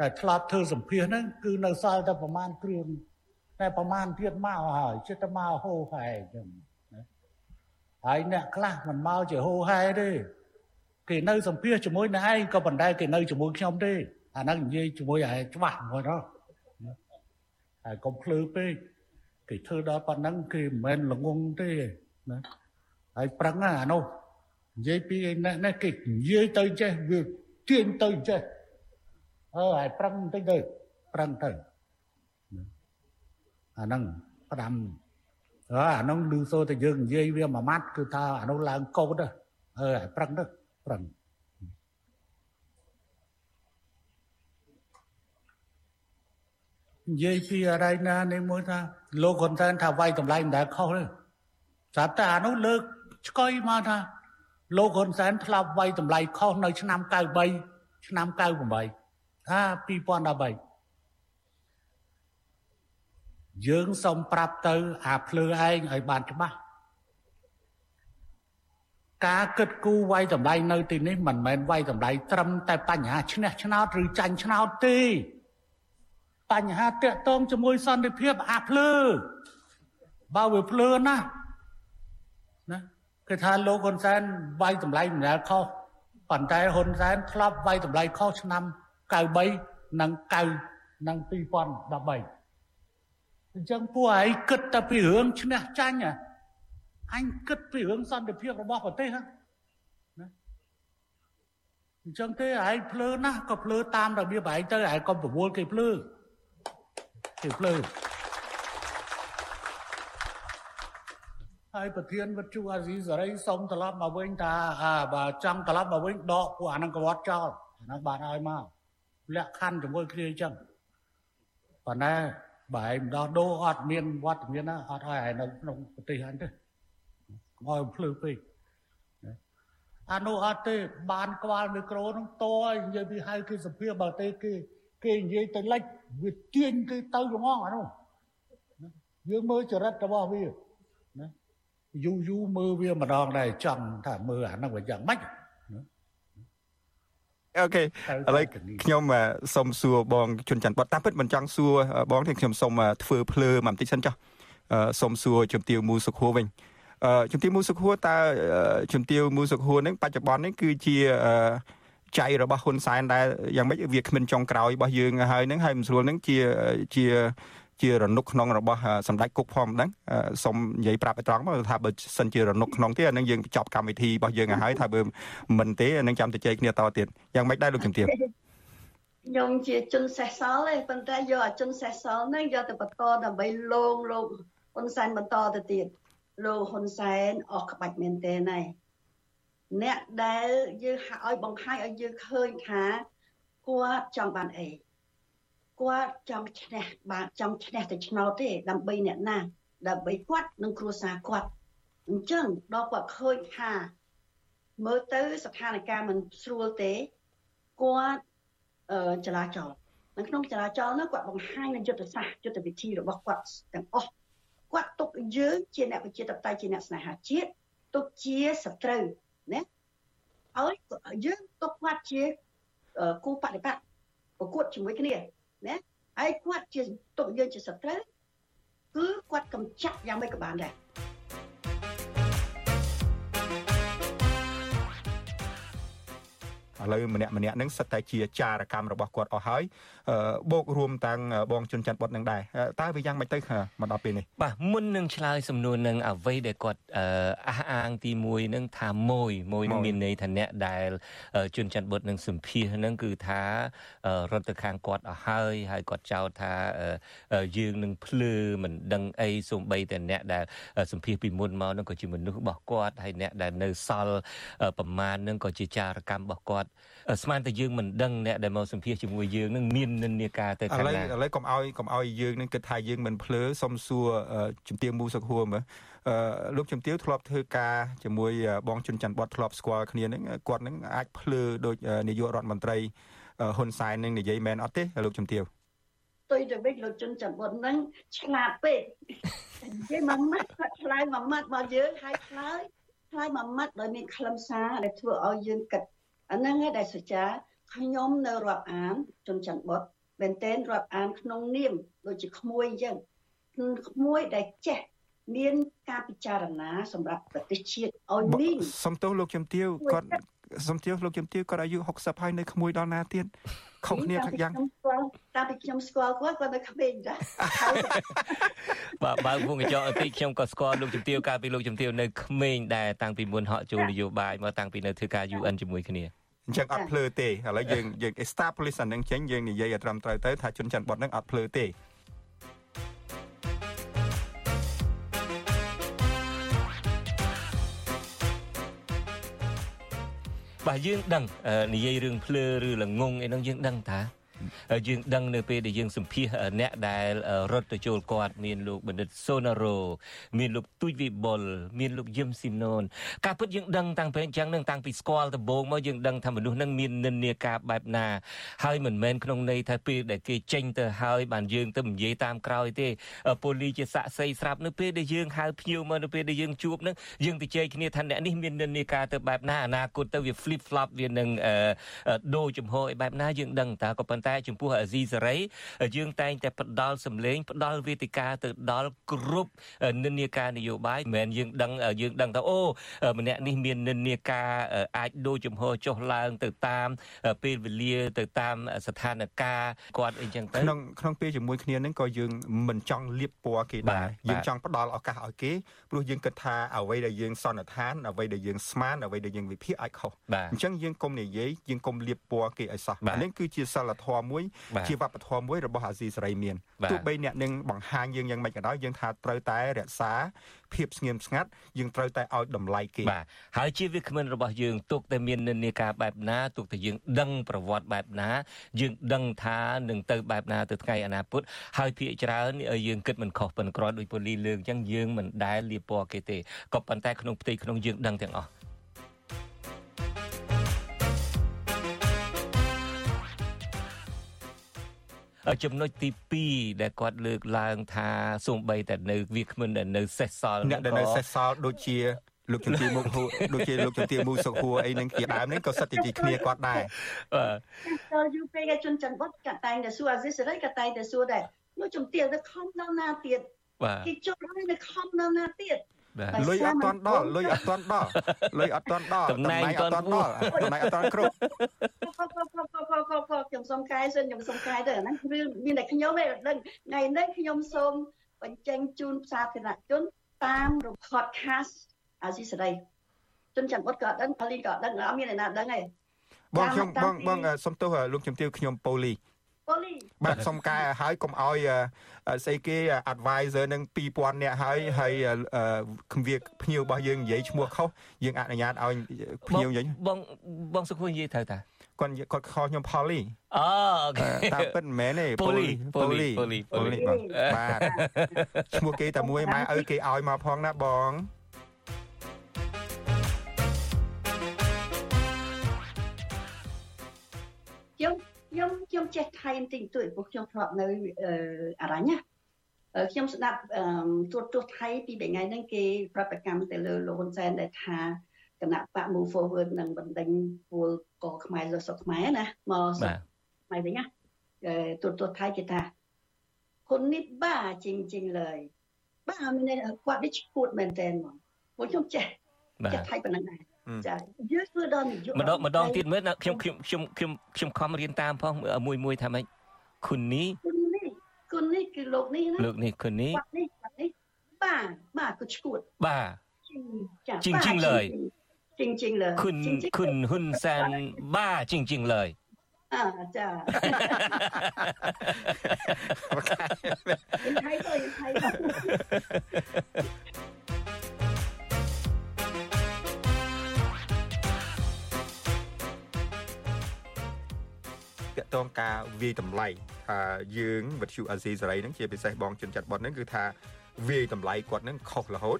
ដែលធ្លាប់ធ្វើសម្ភារហ្នឹងគឺនៅសល់តែប្រមាណគ្រឿងតែប្រមាណទៀតមកហើយចិត្តទៅមកហូហែអញ្ចឹងណាហើយអ្នកខ្លះមិនមកជាហូហែទេគេនៅសម្ភារជាមួយនឹងឯងក៏ប៉ុន្តែគេនៅជាមួយខ្ញុំទេអាហ្នឹងនិយាយជាមួយឯងច្បាស់មួយដល់ហើយកុំភ្លឺពេក គេធ្វើដល់ប៉ុណ្ណឹងគេមិនមែនល្ងងទេណាហើយប្រឹងអានោះនិយាយពីនេះនេះគេនិយាយទៅចេះវាទាញទៅចេះអើឲ្យប្រឹងបន្តិចទៅប្រឹងទៅអាហ្នឹងផ្ដាំអើអាហ្នឹងឮសូរតែយើងនិយាយវាមួយម៉ាត់គឺថាអានោះឡើងកោតអើឲ្យប្រឹងទៅប្រឹង និយាយពីអរិយណានេះមួយថាលោកហ៊ុនសែនថាវាយតម្លៃមិនដែលខុសទេស្រាប់តែអានោះលើកឆ្កុយមកថាលោកហ៊ុនសែនធ្លាប់វាយតម្លៃខុសនៅឆ្នាំ93ឆ្នាំ98ថា2013យើងសូមប្រាប់ទៅអាភ្លើឯងឲ្យបានច្បាស់ការគិតគូរវាយតម្លៃនៅទីនេះមិនមែនវាយតម្លៃត្រឹមតែបញ្ហាឈ្នះឆ្នោតឬចាញ់ឆ្នោតទេ បញ្ហាតាក់ទងជាមួយសន្តិភាពអាភ្លើបើវាភ្លើណាណាគឺថាលោកហ៊ុនសែនវាយតម្លៃមិនដែលខុសប៉ុន្តែហ៊ុនសែនធ្លាប់វាយតម្លៃខុសឆ្នាំ93និង9និង2013អញ្ចឹងពួកឯងគិតតែពីរឿងឈ្នះចាញ់អញគិតពីរឿងសន្តិភាពរបស់ប្រទេសណាអញ្ចឹងទេឯងភ្លើណាស់ក៏ភ្លើតាមរបៀបឯងទៅឯងក៏ប្រមូលគេភ្លើ គេភ្លើហើយប្រធានវិទ្យុអាស៊ីសេរីសុំត្រឡប់មកវិញថាអាបើចង់ត្រឡប់មកវិញដកពួកអានឹងកវត្តចោលអានឹងបានឲ្យមកលក្ខខណ្ឌជាមួយគ្នាអញ្ចឹងប៉ុន្តែបើឯងដោះដូរអត់មានវត្តមានណាអត់ឲ្យឯងនៅក្នុងប្រទេសអញទេកុំឲ្យភ្លឺពេកអានោះអត់ទេបានក្បាលមីក្រូនឹងតឲ្យនិយាយពីហៅគេសភាបើទេគេ គេនិយាយទៅលិចវាទាញគេទៅល្ងងអានោះយើងមើលចរិតរបស់វាណាយូរយូរមើលវាម្ដងដែរចង់ថាមើលអាហ្នឹងវាយ៉ាងម៉េចអូខេឥឡូវខ្ញុំសុំសួរបងជុនច័ន្ទបតតាមពិតមិនចង់សួរបងទេខ្ញុំសុំធ្វើភ្លើមកបន្តិចសិនចុះសុំសួរជំទាវមូសុខួរវិញជំទាវមូសុខួរតើជំទាវមូសុខួរនឹងបច្ចុប្បន្ននេះគឺជា ចៃរបស់ហ៊ុនសែនដែលយ៉ាងម៉េចវាគ្មិនចុងក្រោយរបស់យើងហើយនឹងហើយមិនស្រួលនឹងជាជាជារនុកក្នុងរបស់សម្ដេចគុកផងហ្នឹងសូមនិយាយប្រាប់ឲ្យត្រង់មកថាបើសិនជារនុកក្នុងទេអានឹងយើងបញ្ចប់កម្មវិធីរបស់យើងឲ្យហើយថាបើមិនទេអានឹងចាំទៅជែកគ្នាតទៀតយ៉ាងម៉េចដែរលោកជំទាវខ្ញុំជាជនសេះសល់ទេប៉ុន្តែយកអាជនសេះសល់ហ្នឹងយកទៅបន្តដើម្បីលងលោកហ៊ុនសែនបន្តទៅទៀតលោកហ៊ុនសែនអស់ក្បាច់មែនទែនហើយ អ្នកដែលយើងហាក់ឲ្យបង្ហាញឲ្យយើងឃើញថាគាត់ចង់បានអីគាត់ចង់ឈ្នះបាទចង់ឈ្នះតែឆ្នោតទេដើម្បីអ្នកណាដើម្បីគាត់និងគ្រួសារគាត់អញ្ចឹងដល់គាត់ឃើញថាមើលទៅស្ថានភាពមិនស្រួលទេគាត់អឺចរាចរណ៍នៅក្នុងចរាចរណ៍នោះគាត់បង្ហាញនៅយុទ្ធសាស្ត្រយុទ្ធវិធីរបស់គាត់ទាំងអស់គាត់ទុកយើងជាអ្នកប្រជាធិបតេយ្យជាអ្នកស្នេហាជាតិទុកជាសត្រូវ ណាឲ្យយើងទុកគាត់ជាគូបដិបត្តិប្រកួតជាមួយគ្នាណាហើយគាត់ជាទុកយើងជាសត្រូវគឺគាត់កំចាត់យ៉ាងម៉េចក៏បានដែរ ឥឡូវម្នាក់ម្នាក់ហ្នឹងសិតតែជាចារកម្មរបស់គាត់អស់ហើយបូករួមទាំងបងជុនច័ន្ទបុតនឹងដែរតើវាយ៉ាងម៉េចទៅមកដល់ពេលនេះបាទមុននឹងឆ្លើយសំណួរនឹងអ្វីដែលគាត់អះអាងទី1នឹងថាមួយមួយនឹងមានន័យថាអ្នកដែលជុនច័ន្ទបុតនឹងសម្ភាសនឹងគឺថារត់ទៅខាងគាត់អស់ហើយហើយគាត់ចោទថាយើងនឹងភ្លឺមិនដឹងអីសូម្បីតែអ្នកដែលសម្ភាសពីមុនមកនឹងក៏ជាមនុស្សរបស់គាត់ហើយអ្នកដែលនៅសល់ប្រមាណនឹងក៏ជាចារកម្មរបស់គាត់ស្មានតែយើងមិនដឹងអ្នកដែលមកសម្ភាសជាមួយយើងនឹងមាននិន្នាការទៅខាងណាឥឡូវឥឡូវកុំឲ្យកុំឲ្យយើងនឹងគិតថាយើងមិនភ្លើសុំសួរជំទាវមូសុខហួរមើលអឺលោកជំទាវធ្លាប់ធ្វើការជាមួយបងជុនច័ន្ទបតធ្លាប់ស្គាល់គ្នានឹងគាត់នឹងអាចភ្លើដូចនាយករដ្ឋមន្ត្រីហ៊ុនសែននឹងនិយាយមែនអត់ទេលោកជំទាវទុយទៅវិញលោកជុនច័ន្ទបតនឹងឆ្លាតពេកនិយាយមួយម៉ាត់គាត់ឆ្លើយមួយម៉ាត់មកយើងហើយឆ្លើយឆ្លើយមួយម៉ាត់ដោយមានខ្លឹមសារដែលធ្វើឲ្យយើងគិត អាហ្នឹងឯងដែលសុចាខ្ញុំនៅរាប់អានជនច័ន្ទបុតមែនទែនរាប់អានក្នុងនាមដូចជាក្មួយអញ្ចឹងក្មួយដែលចេះមានការពិចារណាសម្រាប់ប្រទេសជាតិឲ្យមានសំទោសលោកជំទាវគាត់សំទាវលោកជំទាវគាត់អាយុ60ហើយនៅក្មួយដល់ណាទៀតខុសគ្នាខាងយ៉ាងតាពីខ្ញុំស្គាល់គាត់គាត់នៅក្មេងដែរបាទបើវងកញ្ចក់ទីខ្ញុំក៏ស្គាល់លោកជំទាវកាលពីលោកជំទាវនៅក្មេងដែរតាំងពីមុនហក់ចូលនយោបាយមកតាំងពីនៅធ្វើការ UN ជាមួយគ្នា អញ្ចឹងអត់ភ្លើទេឥឡូវយើងយើង establish អានឹងចេញយើងនិយាយឲ្យត្រឹមត្រូវទៅថាជនច័ន្ទបុតនឹងអត់ភ្លើទេបាទយើងដឹងនិយាយរឿងភ្លើឬល្ងងអីហ្នឹងយើងដឹងតា យើងដឹងនៅពេលដែលយើងសម្ភាសអ្នកដែលរត់ទៅចូលគាត់មានលោកបណ្ឌិតសូណារ៉ូមានលោកទូចវិបុលមានលោកយឹមស៊ីណូនការពិតយើងដឹងតាំងពីអញ្ចឹងនឹងតាំងពីស្គាល់ដំបូងមកយើងដឹងថាមនុស្សនឹងមាននិន្នាការបែបណាហើយមិនមែនក្នុងន័យថាពេលដែលគេចេញទៅហើយបានយើងទៅនិយាយតាមក្រោយទេប៉ូលីជាសាក់សីស្រាប់នៅពេលដែលយើងហៅភ្ញៀវមកនៅពេលដែលយើងជួបនឹងយើងទៅជែកគ្នាថាអ្នកនេះមាននិន្នាការទៅបែបណាអនាគតទៅវា flip flop វានឹងដូរចំហឲ្យបែបណាយើងដឹងតើក៏ប៉ុន្តែចំពោះអាស៊ីសេរីយើងតែងតែផ្ដល់សម្លេងផ្ដល់វេទិកាទៅដល់គ្រប់និន្នាការនយោបាយមិនមែនយើងដឹងយើងដឹងថាអូម្នាក់នេះមាននិន្នាការអាចដូរចំហចុះឡើងទៅតាមពេលវេលាទៅតាមស្ថានភាពគាត់អីចឹងទៅក្នុងក្នុងពេលជាមួយគ្នានឹងក៏យើងមិនចង់លៀបពណ៌គេដែរយើងចង់ផ្ដល់ឱកាសឲ្យគេព្រោះយើងគិតថាអ្វីដែលយើងសន្និដ្ឋានអ្វីដែលយើងស្មានអ្វីដែលយើងវិភាគអាចខុសអញ្ចឹងយើងកុំនិយាយយើងកុំលៀបពណ៌គេឲ្យសោះនេះគឺជាសិលធម៌មួយជាវប្បធម៌មួយរបស់អាស៊ីសេរីមានទោះបីអ្នកនឹងបង្ហាញយើងយ៉ាងម៉េចក៏ដោយយើងថាត្រូវតែរក្សាភាពស្ងៀមស្ងាត់យើងត្រូវតែឲ្យតម្លៃគេបាទហើយជាវាគ្មិនរបស់យើងទុកតែមាននិន្នាការបែបណាទុកតែយើងដឹងប្រវត្តិបែបណា យើងដឹងថានឹងទៅបែបណាទៅថ្ងៃអនាគតហើយភាកច្រើនយើងគិតមិនខុសប៉ុនក្រដោយពូលីលើកអញ្ចឹងយើងមិនដែលលៀបពណ៌គេទេក៏ប៉ុន្តែក្នុងផ្ទៃក្នុងយើងដឹងទាំងអស់ ចំណុចទី2ដែលគាត់លើកឡើងថាសូម្បីតែនៅវាគ្មិនដែលនៅសេសសល់អ្នកដែលនៅសេសសល់ដូចជាលោកជំទាវមុខហួរដូចជាលោកជំទាវមូសុខហួរអីនឹងជាដើមនេះក៏សិតតែជាគ្នាគាត់ដែរបាទចូលយូពេកជនច័ន្ទបុតកតែងតែសួរអាស៊ីសេរីកតែងតែសួរដែរលោកជំទាវទៅខំដល់ណាទៀតគេចុះហើយនៅខំដល់ណាទៀត លុយអត់ទាន់ដល់លុយអត់ទាន់ដល់លុយអត់ទាន់ដល់តំណែងអត់ទាន់ដល់តំណែងអត់ទាន់គ្រប់ខ្ញុំសុំកែសិនខ្ញុំសុំកែទៅអាហ្នឹងរឿងមានតែខ្ញុំឯងដឹងថ្ងៃនេះខ្ញុំសូមបញ្ចេញជូនសាធារណជនតាមរ podcast អាស៊ីសេរីជនច័ន្ទបុតក៏អត់ដឹងផលីក៏អត់ដឹងអត់មានអ្នកណាដឹងទេបងខ្ញុំបងបងសុំទោសលោកជំទាវខ្ញុំប៉ូលីប៉ូលី បាទសុំកែហើយកុំឲ្យស្អីគេ advisor នឹង2000នាក់ហើយហើយគវាភ្ញៀវរបស់យើងនិយាយឈ្មោះខុសយើងអនុញ្ញាតឲ្យភ្ញៀវនិយាយបងបងសុខនិយាយត្រូវតាគាត់គាត់ខលខ្ញុំផលីអូអូខេតាមពិតមិនមែនទេប៉ូលីប៉ូលីប៉ូលីប៉ូលីបាទឈ្មោះគេតែមួយម៉ែឪគេឲ្យមកផងណាបងខ្ញុំ ខ្ញុំខ្ញុំចេះថៃបន្តិចបន្តួចព្រោះខ្ញុំធ្លាប់នៅអរ៉ាញ់ណាខ្ញុំស្ដាប់ទូរទស្សន៍ថៃពីថ្ងៃហ្នឹងគេប្រតិកម្មទៅលើលោកហ៊ុនសែនដែលថាគណៈបក Move Forward នឹងបណ្ដេញពលកខ្មែរលើសុខខ្មែរណាមកសុខខ្មែរវិញណាទូរទស្សន៍ថៃគេថាគុណនេះបាជិងជិងលើយបាមានគាត់នេះឈួតមែនតើមកពួកខ្ញុំចេះចេះថៃប៉ុណ្ណឹងដែរ ចាយើងធ្វើដល់នយោបាយម្ដងម្ដងទៀតមើលខ្ញុំខ្ញុំខ្ញុំខ្ញុំខ្ញុំខំរៀនតាមផងមួយមួយថាម៉េចគុណនេះគុណនេះគឺលោកនេះណាលោកនេះគុណនេះគាត់នេះគាត់នេះបាទបាទក៏ឈួតបាទจริงจริงเลยจริงจริงเลยคุณคุณហ៊ុនសែនบ้าจริงๆเลยอ่าจ้ายังไทยต่อยัง តកតងការវាយតម្លៃថាយើងវិទ្យុអាស៊ីសេរីហ្នឹងជាពិសេសបងជនចាត់បត់ហ្នឹងគឺថាវាយតម្លៃគាត់ហ្នឹងខុសរហូត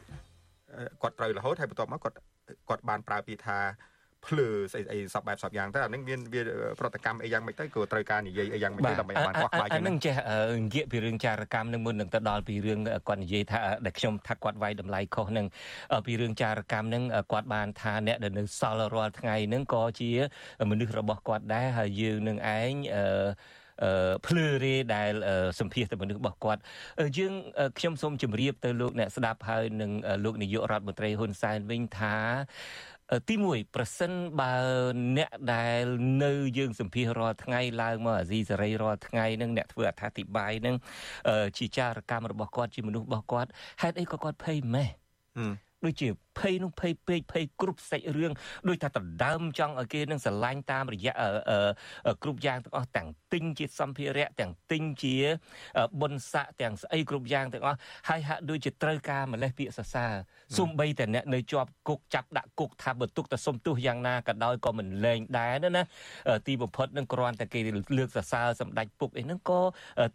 គាត់ត្រូវរហូតហើយបន្ទាប់មកគាត់គាត់បានប្រើពាក្យថា ភ្លឺស្អីស្អីសពបែបសពយ៉ាងទៅអានឹងមានវាប្រតិកម្មអីយ៉ាងម៉េចទៅក៏ត្រូវការនិយាយអីយ៉ាងម៉េចទៅដើម្បីបានខ្វះខ្វាយជាងនឹងចេះនិយាយពីរឿងចារកម្មនឹងមុននឹងទៅដល់ពីរឿងគាត់និយាយថាដែលខ្ញុំថាគាត់វាយតម្លៃខុសនឹងពីរឿងចារកម្មនឹងគាត់បានថាអ្នកដែលនៅសល់រាល់ថ្ងៃនឹងក៏ជាមនុស្សរបស់គាត់ដែរហើយយើងនឹងឯងអឺភ្លឺរេដែលសម្ភាសទៅមនុស្សរបស់គាត់យើងខ្ញុំសូមជម្រាបទៅលោកអ្នកស្ដាប់ហើយនឹងលោកនាយករដ្ឋមន្ត្រីហ៊ុនសែនវិញថា ទី1ប្រសិនបើអ្នកដែលនៅយើងសម្ភាសរាល់ថ្ងៃឡើងមកអាស៊ីសេរីរាល់ថ្ងៃនឹងអ្នកធ្វើអត្ថាធិប្បាយនឹងជាចារកម្មរបស់គាត់ជាមនុស្សរបស់គាត់ហេតុអីក៏គាត់ភ័យម៉េះ ដូចជាភ័យនោះភ័យពេកភ័យគ្រប់សាច់រឿងដូចថាដណ្ដើមចង់ឲ្យគេនឹងស្រឡាញ់តាមរយៈគ្រប់យ៉ាងទាំងអស់ទាំងទិញជាសម្ភារៈទាំងទិញជាបុណ្យស័ក្តិទាំងស្អីគ្រប់យ៉ាងទាំងអស់ហើយហាក់ដូចជាត្រូវការម្លេះពាក្យសរសើរសំបីតែអ្នកនៅជាប់គុកចាប់ដាក់គុកថាបើទុកតែសុំទោសយ៉ាងណាក៏ដោយក៏មិនលែងដែរណាទីបំផុតនឹងគ្រាន់តែគេលើកសរសើរសម្ដេចពុកអីហ្នឹងក៏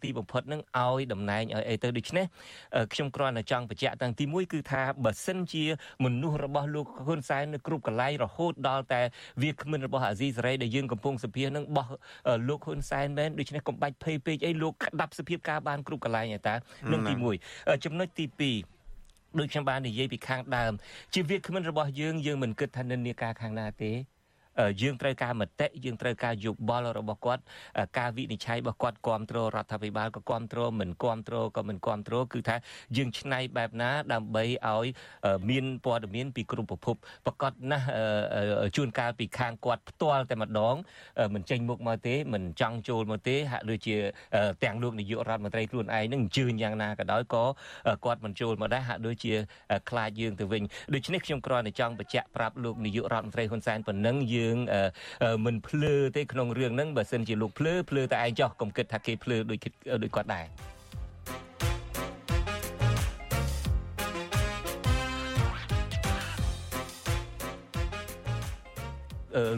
ទីបំផុតនឹងឲ្យតំណែងឲ្យអីទៅដូច្នេះខ្ញុំគ្រាន់តែចង់បញ្ជាក់តាំងទី1គឺថាបើសិនជាមនុស្សរបស់លោកហ៊ុនសែននៅគ្រប់កន្លែងរហូតដល់តែវាគ្មិនរបស់អាស៊ីសេរីដែលយើងកំពុងសភានឹងបោះលោកហ៊ុនសែនមែនដូច្នេះកុំបាច់ភ័យពេកអីលោកក្តាប់សភាពការបានគ្រប់កន្លែងឯតានឹងទី1ចំណុចទី2ដូចខ្ញុំបាននិយាយពីខាងដើមជាវាគ្មិនរបស់យើងយើងមិនគិតថានិន្នាការខាងណាទេ យើងត្រូវការមតិយើងត្រូវការយោបល់របស់គាត់ការវិនិច្ឆ័យរបស់គាត់គ្រប់គ្រងរដ្ឋាភិបាលក៏គ្រប់គ្រងមិនគ្រប់គ្រងក៏មិនគ្រប់គ្រងគឺថាយើងឆ្នៃបែបណាដើម្បីឲ្យមានព័ត៌មានពីគ្រប់ប្រភពប្រកាសណាស់ជួនកាលពីខាងគាត់ផ្ទាល់តែម្ដងមិនចេញមុខមកទេមិនចង់ចូលមកទេហាក់ដូចជាទាំងលោកនាយករដ្ឋមន្ត្រីខ្លួនឯងនឹងអញ្ជើញយ៉ាងណាក៏ដោយក៏គាត់មិនចូលមកដែរហាក់ដូចជាខ្លាចយើងទៅវិញដូច្នេះខ្ញុំគ្រាន់តែចង់បញ្ជាក់ប្រាប់លោកនាយករដ្ឋមន្ត្រីហ៊ុនសែនប៉ុណ្ណឹងយើងយើងមិនភ្លើទេក្នុងរឿងហ្នឹងបើសិនជាលោកភ្លើភ្លើតែឯងចោះកុំគិតថាគេភ្លើដូចដូចគាត់ដែរ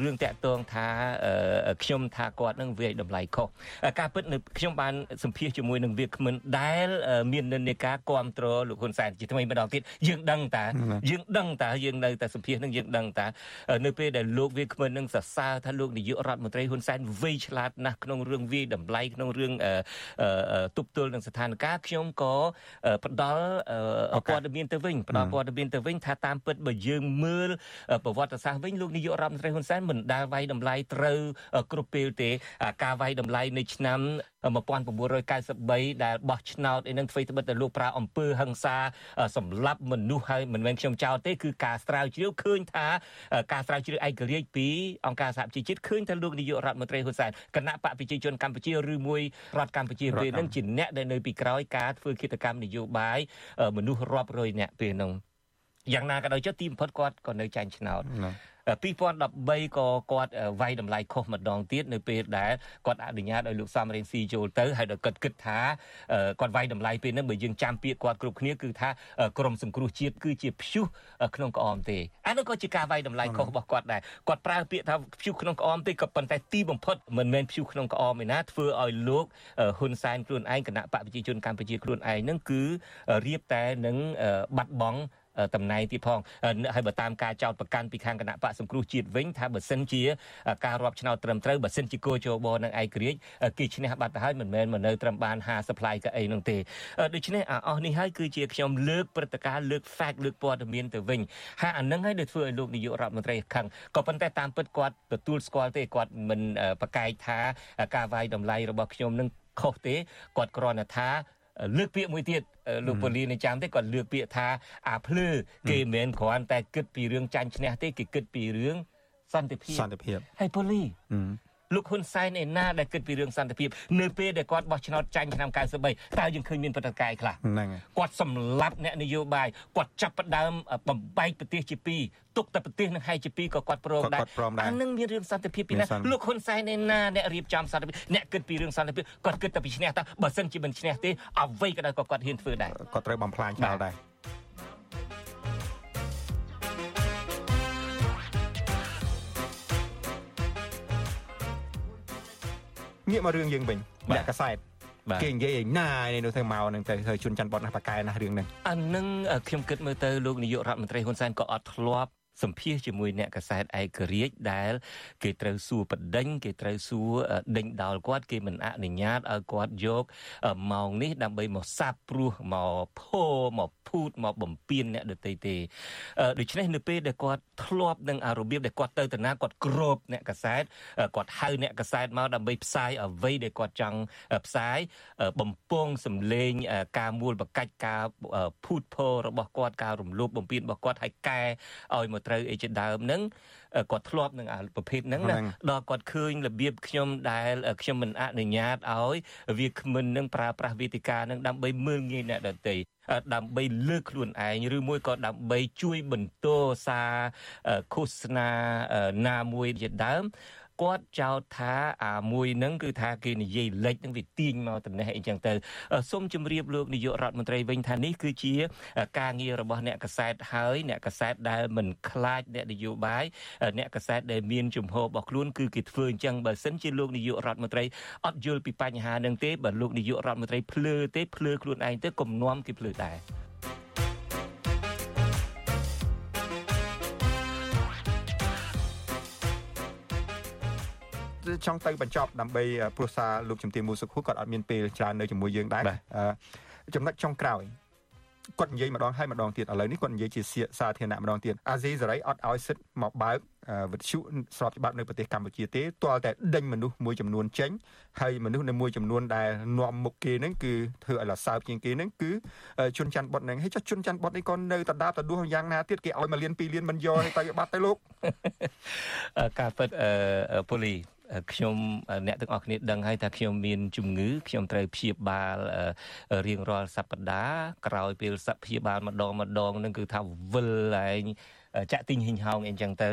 រឿងតាក់ទងថាខ្ញុំថាគាត់នឹងវាយតម្លៃខុសការពិតនៅខ្ញុំបានសម្ភាសជាមួយនឹងវាគ្មិនដែលមាននិន្នាការគ្រប់គ្រងលោកហ៊ុនសែនជាថ្មីម្ដងទៀតយើងដឹងតាយើងដឹងតាយើងនៅតែសម្ភាសនឹងយើងដឹងតានៅពេលដែលលោកវាគ្មិននឹងសរសើរថាលោកនាយករដ្ឋមន្ត្រីហ៊ុនសែនវៃឆ្លាតណាស់ក្នុងរឿងវាយតម្លៃក្នុងរឿងទប់ទល់នឹងស្ថានភាពខ្ញុំក៏ផ្ដល់ព័ត៌មានទៅវិញផ្ដល់ព័ត៌មានទៅវិញថាតាមពិតបើយើងមើលប្រវត្តិសាស្ត្រវិញលោកនាយករដ្ឋមន្ត្រីហ៊ុនសែនមិនដែលវាយតម្លៃត្រូវគ្រប់ពេលទេ ការវាយតម្លៃនៅឆ្នាំ1993ដែលបោះឆ្នោតអីនឹងធ្វើត្បិតតែលោកប្រើអំពើហិង្សាសម្លាប់មនុស្សហើយមិនមែនខ្ញុំចោទទេគឺការស្រាវជ្រាវឃើញថាការស្រាវជ្រាវឯករាជ្យពីអង្គការសហប្រជាជាតិឃើញថាលោកនាយករដ្ឋមន្ត្រីហ៊ុនសែនគណៈបកប្រជាជនកម្ពុជាឬមួយរដ្ឋកម្ពុជាពេលនឹងជាអ្នកដែលនៅពីក្រោយការធ្វើគិតកម្មនយោបាយមនុស្សរាប់រយអ្នកពេលនោះយ៉ាងណាក៏ដោយចុះទីបំផុតគាត់ក៏នៅចាញ់ឆ្នោត 2013ក៏គាត់វាយតម្លៃខុសម្ដងទៀតនៅពេលដែលគាត់អនុញ្ញាតឲ្យលោកសំរងស៊ីចូលទៅហើយដល់គាត់គិតថាគាត់វាយតម្លៃពេលហ្នឹងបើយើងចាំពាក្យគាត់គ្រប់គ្នាគឺថាក្រមសង្គ្រោះជាតិគឺជាព្យុះក្នុងក្អមទេអានោះក៏ជាការវាយតម្លៃខុសរបស់គាត់ដែរគាត់ប្រើពាក្យថាព្យុះក្នុងក្អមទេក៏ប៉ុន្តែទីបំផុតមិនមែនព្យុះក្នុងក្អមឯណាធ្វើឲ្យលោកហ៊ុនសែនខ្លួនឯងគណៈបកប្រជាជនកម្ពុជាខ្លួនឯងហ្នឹងគឺរៀបតែនឹងបាត់បង់ តំណែងទៀតផងហើយបើតាមការចោទប្រកាន់ពីខាងគណៈបកសង្គ្រោះជាតិវិញថាបើសិនជាការរាប់ឆ្នោតត្រឹមត្រូវបើសិនជាគោជបនឹងឯករាជ្យគេឈ្នះបាត់ទៅហើយមិនមែនមកនៅត្រឹមបាន50ផ្លាយកៅអីនោះទេដូច្នេះអាអស់នេះហើយគឺជាខ្ញុំលើកព្រឹត្តិការណ៍លើក fact លើកព័ត៌មានទៅវិញហើយអានឹងហើយដែលធ្វើឲ្យលោកនាយករដ្ឋមន្ត្រីខឹងក៏ប៉ុន្តែតាមពិតគាត់ទទួលស្គាល់ទេគាត់មិនប្រកែកថាការវាយតម្លៃរបស់ខ្ញុំនឹងខុសទេគាត់គ្រាន់តែថា លើកពាក្យមួយទៀតលោកពូលីនៅចាំទេគាត់លើកពាក្យថាអាភ្លឺគេមិនមែនគ្រាន់តែគិតពីរឿងចាញ់ឈ្នះទេគេគិតពីរឿងសន្តិភាពសន្តិភាពហើយពូលី លោកហ៊ុនសែនឯណាដែលគិតពីរឿងសន្តិភាពនៅពេលដែលគាត់បោះឆ្នោតចាញ់ឆ្នាំ93តើយើងឃើញមានបដិកាយខ្លះហ្នឹងគាត់សម្លាប់អ្នកនយោបាយគាត់ចាប់ផ្ដើមបំបែកប្រទេសជាពីរទុកតែប្រទេសនឹងហើយជាពីរក៏គាត់ព្រមដែរអានឹងមានរឿងសន្តិភាពពីណាលោកហ៊ុនសែនឯណាអ្នករៀបចំសន្តិភាពអ្នកគិតពីរឿងសន្តិភាពគាត់គិតតែពីឈ្នះតើបើសិនជាមិនឈ្នះទេអ្វីក៏ដោយក៏គាត់ហ៊ានធ្វើដែរគាត់ត្រូវបំផ្លាញចោលដែរ ងាកមករឿងយើងវិញអ្នកកសែតគេនិយាយឯណានេះនោះទៅមកនឹងទៅទៅជួនច័ន្ទបតណាស់បកែណាស់រឿងហ្នឹងអានឹងខ្ញុំគិតមើលទៅលោកនាយករដ្ឋមន្ត្រីហ៊ុនសែនក៏អត់ធ្លាប់ សម្ភាសជាមួយអ្នកកសែតឯករាជ្យដែល គេត្រូវសួរបដិញគេត្រូវសួរដេញដោលគាត់គេមិនអនុញ្ញាតឲ្យគាត់យកម៉ោងនេះដើម្បីមកសាបព្រោះមកភោមកភូតមកបំពេញអ្នកដទៃទេដូច្នេះនៅពេលដែលគាត់ធ្លាប់នឹងរបៀបដែលគាត់ទៅតាណាគាត់គ្របអ្នកកសែតគាត់ហៅអ្នកកសែតមកដើម្បីផ្សាយអ្វីដែលគាត់ចង់ផ្សាយបំពងសម្លេងការមូលបកាច់ការភូតភោរបស់គាត់ការរំលោភបំពានរបស់គាត់ឲ្យកែឲ្យមកត្រូវអីជាដើមហ្នឹងគាត់ធ្លាប់នឹងប្រភេទហ្នឹងណាដល់គាត់ឃើញរបៀបខ្ញុំដែលខ្ញុំមិនអនុញ្ញាតឲ្យវាគ្មិននឹងប្រើប្រាស់វេទិកានឹងដើម្បីមើលងាយអ្នកដទៃដើម្បីលើកខ្លួនឯងឬមួយក៏ដើម្បីជួយបន្តសារឃោសនាណាមួយជាដើម គាត់ចោទថាអាមួយហ្នឹងគឺថាគេនិយាយលេចហ្នឹងវាទាញមកតំណេះអីចឹងទៅសូមជម្រាបលោកនាយករដ្ឋមន្ត្រីវិញថានេះគឺជាការងាររបស់អ្នកកសែតហើយអ្នកកសែតដែលមិនខ្លាចអ្នកនយោបាយអ្នកកសែតដែលមានជំហររបស់ខ្លួនគឺគេធ្វើអញ្ចឹងបើសិនជាលោកនាយករដ្ឋមន្ត្រីអត់យល់ពីបញ្ហានឹងទេបើលោកនាយករដ្ឋមន្ត្រីភ្លើទេភ្លើខ្លួនឯងទៅកុំនាំគេភ្លើដែរ ចង់ទៅបញ្ចប់ដើម្បីព្រោះសារលោកជំទាវមូសុខួរគាត់អត់មានពេលច្រើននៅជាមួយយើងដែរចំណុចចុងក្រោយគាត់និយាយម្ដងហើយម្ដងទៀតឥឡូវនេះគាត់និយាយជាសាធារណៈម្ដងទៀតអាស៊ីសេរីអត់ឲ្យសិទ្ធមកបើកវិទ្យុស្របច្បាប់នៅប្រទេសកម្ពុជាទេទាល់តែដេញមនុស្សមួយចំនួនចេញហើយមនុស្សនៅមួយចំនួនដែលនាំមុខគេហ្នឹងគឺធ្វើឲ្យលសើបជាងគេហ្នឹងគឺជន់ច័ន្ទបុតហ្នឹងហើយចុះជន់ច័ន្ទបុតនេះក៏នៅតដាបតដួសយ៉ាងណាទៀតគេឲ្យមួយលានពីរលានមិនយកឲ្យទៅបាត់ទៅលោកការពិតពូលី ខ្ញុំអ្នកទាំងអស់គ្នាដឹងហើយថាខ្ញុំមានជំងឺខ្ញុំត្រូវព្យាបាលរៀងរាល់សប្តាហ៍ក្រោយពេលសព្យាបាលម្ដងម្ដងនឹងគឺថាវិលឯងចាក់ទីងហ៊ីងហោងអីចឹងទៅ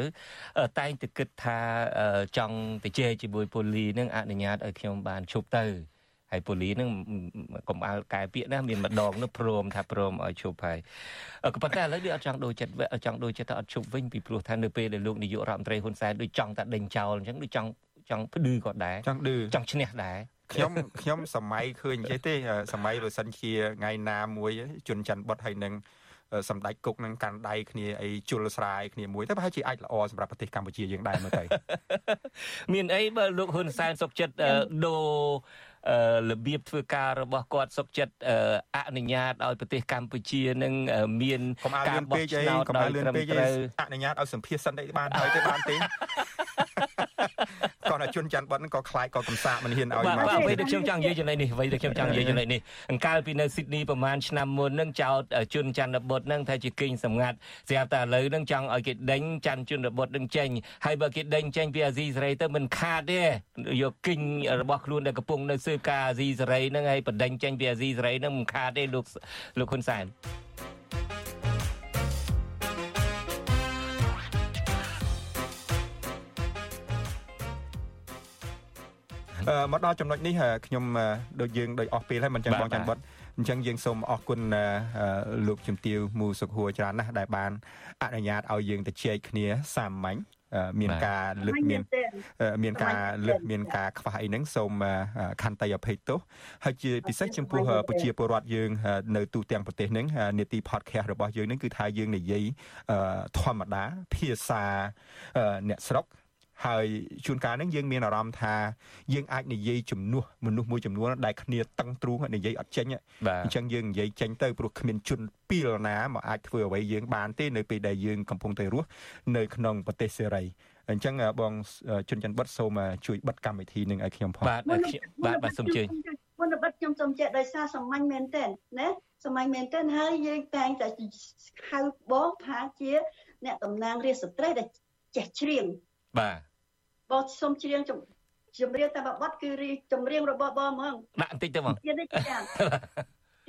តែងតែគិតថាចង់ទៅជែកជាមួយពូលីនឹងអនុញ្ញាតឲ្យខ្ញុំបានឈប់ទៅហើយពូលីនឹងកុំអើកែពាក្យណាមានម្ដងនោះព្រមថាព្រមឲ្យឈប់ហើយក៏ប៉ុន្តែឥឡូវវាអត់ចង់ដូចចិត្តចង់ដូចចិត្តថាអត់ឈប់វិញពីព្រោះថានៅពេលដែលលោកនាយករដ្ឋមន្ត្រីហ៊ុនសែនដូចចង់តែដេញចោលអញ្ចឹងដូចចង់ ចង់ផ្ដឺក៏ដែរចង់ឌឺចង់ឈ្នះដែរខ្ញុំខ្ញុំសម័យឃើញអញ្ចេះទេសម័យបើសិនជាថ្ងៃណាមួយជន់ច័ន្ទបុតហើយនឹងសម្ដេចគុកនឹងកាន់ដៃគ្នាអីជុលស្រាយគ្នាមួយទៅប្រហែលជាអាចល្អសម្រាប់ប្រទេសកម្ពុជាយើងដែរមើលទៅមានអីបើលោកហ៊ុនសែនសុកចិត្តដូររបៀបធ្វើការរបស់គាត់សុកចិត្តអនុញ្ញាតឲ្យប្រទេសកម្ពុជានឹងមានការបោះឆ្នោតដោយត្រឹមត្រូវអនុញ្ញាតឲ្យសម្ភារសិនអីបានហើយទេបានទេ គាត់ថាជន់ច័ន្ទបតហ្នឹងក៏ខ្លាចក៏កំសាកមិនហ៊ានឲ្យមកអ្វីដែលខ្ញុំចង់និយាយចំណុចនេះអ្វីដែលខ្ញុំចង់និយាយចំណុចនេះអង្កលពីនៅស៊ីដនីប្រហែលឆ្នាំមុនហ្នឹងចោតជន់ច័ន្ទបុតហ្នឹងថាជាគេងសម្ងាត់ស្រាប់តែឥឡូវហ្នឹងចង់ឲ្យគេដេញច័ន្ទជន់បុតហ្នឹងចេញហើយបើគេដេញចេញពីអាស៊ីសេរីទៅមិនខាតទេយកគិញរបស់ខ្លួនដែលកំពុងនៅស៊ើបការអាស៊ីសេរីហ្នឹងហើយបដិញចេញពីអាស៊ីសេរីហ្នឹងមិនខាតទេលោកលោកហ៊ុនសែន មកដល់ចំណុចនេះខ្ញុំដូចយើងដូចអស់ពេលហើយមិនចឹងបងចាន់បុតអញ្ចឹងយើងសូមអរគុណលោកជំទាវមូសុខហួរច្រើនណាស់ដែលបានអនុញ្ញាតឲ្យយើងទៅជែកគ្នាសាមញ្ញមានការលើកមានមានការលើកមានការខ្វះអីហ្នឹងសូមខន្តីអភ័យទោសហើយជាពិសេសចំពោះប្រជាពលរដ្ឋយើងនៅទូទាំងប្រទេសហ្នឹងនេតិ podcast របស់យើងហ្នឹងគឺថាយើងនិយាយធម្មតាភាសាអ្នកស្រុក ហើយជួនកាលហ្នឹងយើងមានអារម្មណ៍ថាយើងអាចនិយាយជំនួសមនុស្សមួយចំនួនដែលគ្នាតឹងទ្រូងនិយាយអត់ចេញអញ្ចឹងយើងនិយាយចេញទៅព្រោះគ្មានជនពីលណាមកអាចធ្វើអ្វីយើងបានទេនៅពេលដែលយើងកំពុងតែរស់នៅក្នុងប្រទេសសេរីអញ្ចឹងបងជុនច័ន្ទបុតសូមជួយបិទកម្មវិធីនឹងឲ្យខ្ញុំផងបាទបាទបាទសូមជើញមុនបិទខ្ញុំសូមចេះដោយសារសាមញ្ញមែនទែនណាសាមញ្ញមែនទែនហើយយើងតែងតែហៅបងថាជា អ្នកតំណាងរាជស្ត្រីដែលចេះច្រៀង បាទបងសុំច្រៀងចម្រៀងតែបបត់គឺចម្រៀងរបស់បងហ្មងដាក់បន្តិចទៅហ្មងទៀតទេចា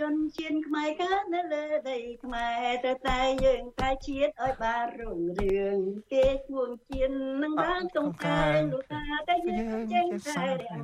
ជនជាតិខ្មែរកើតនៅលើដីខ្មែរទៅតែយើងតែជាតិឲ្យបានរុងរឿងគេឈួងជាតិនឹងបានតុងតែលោកតាតែយើងចេញតែរាំ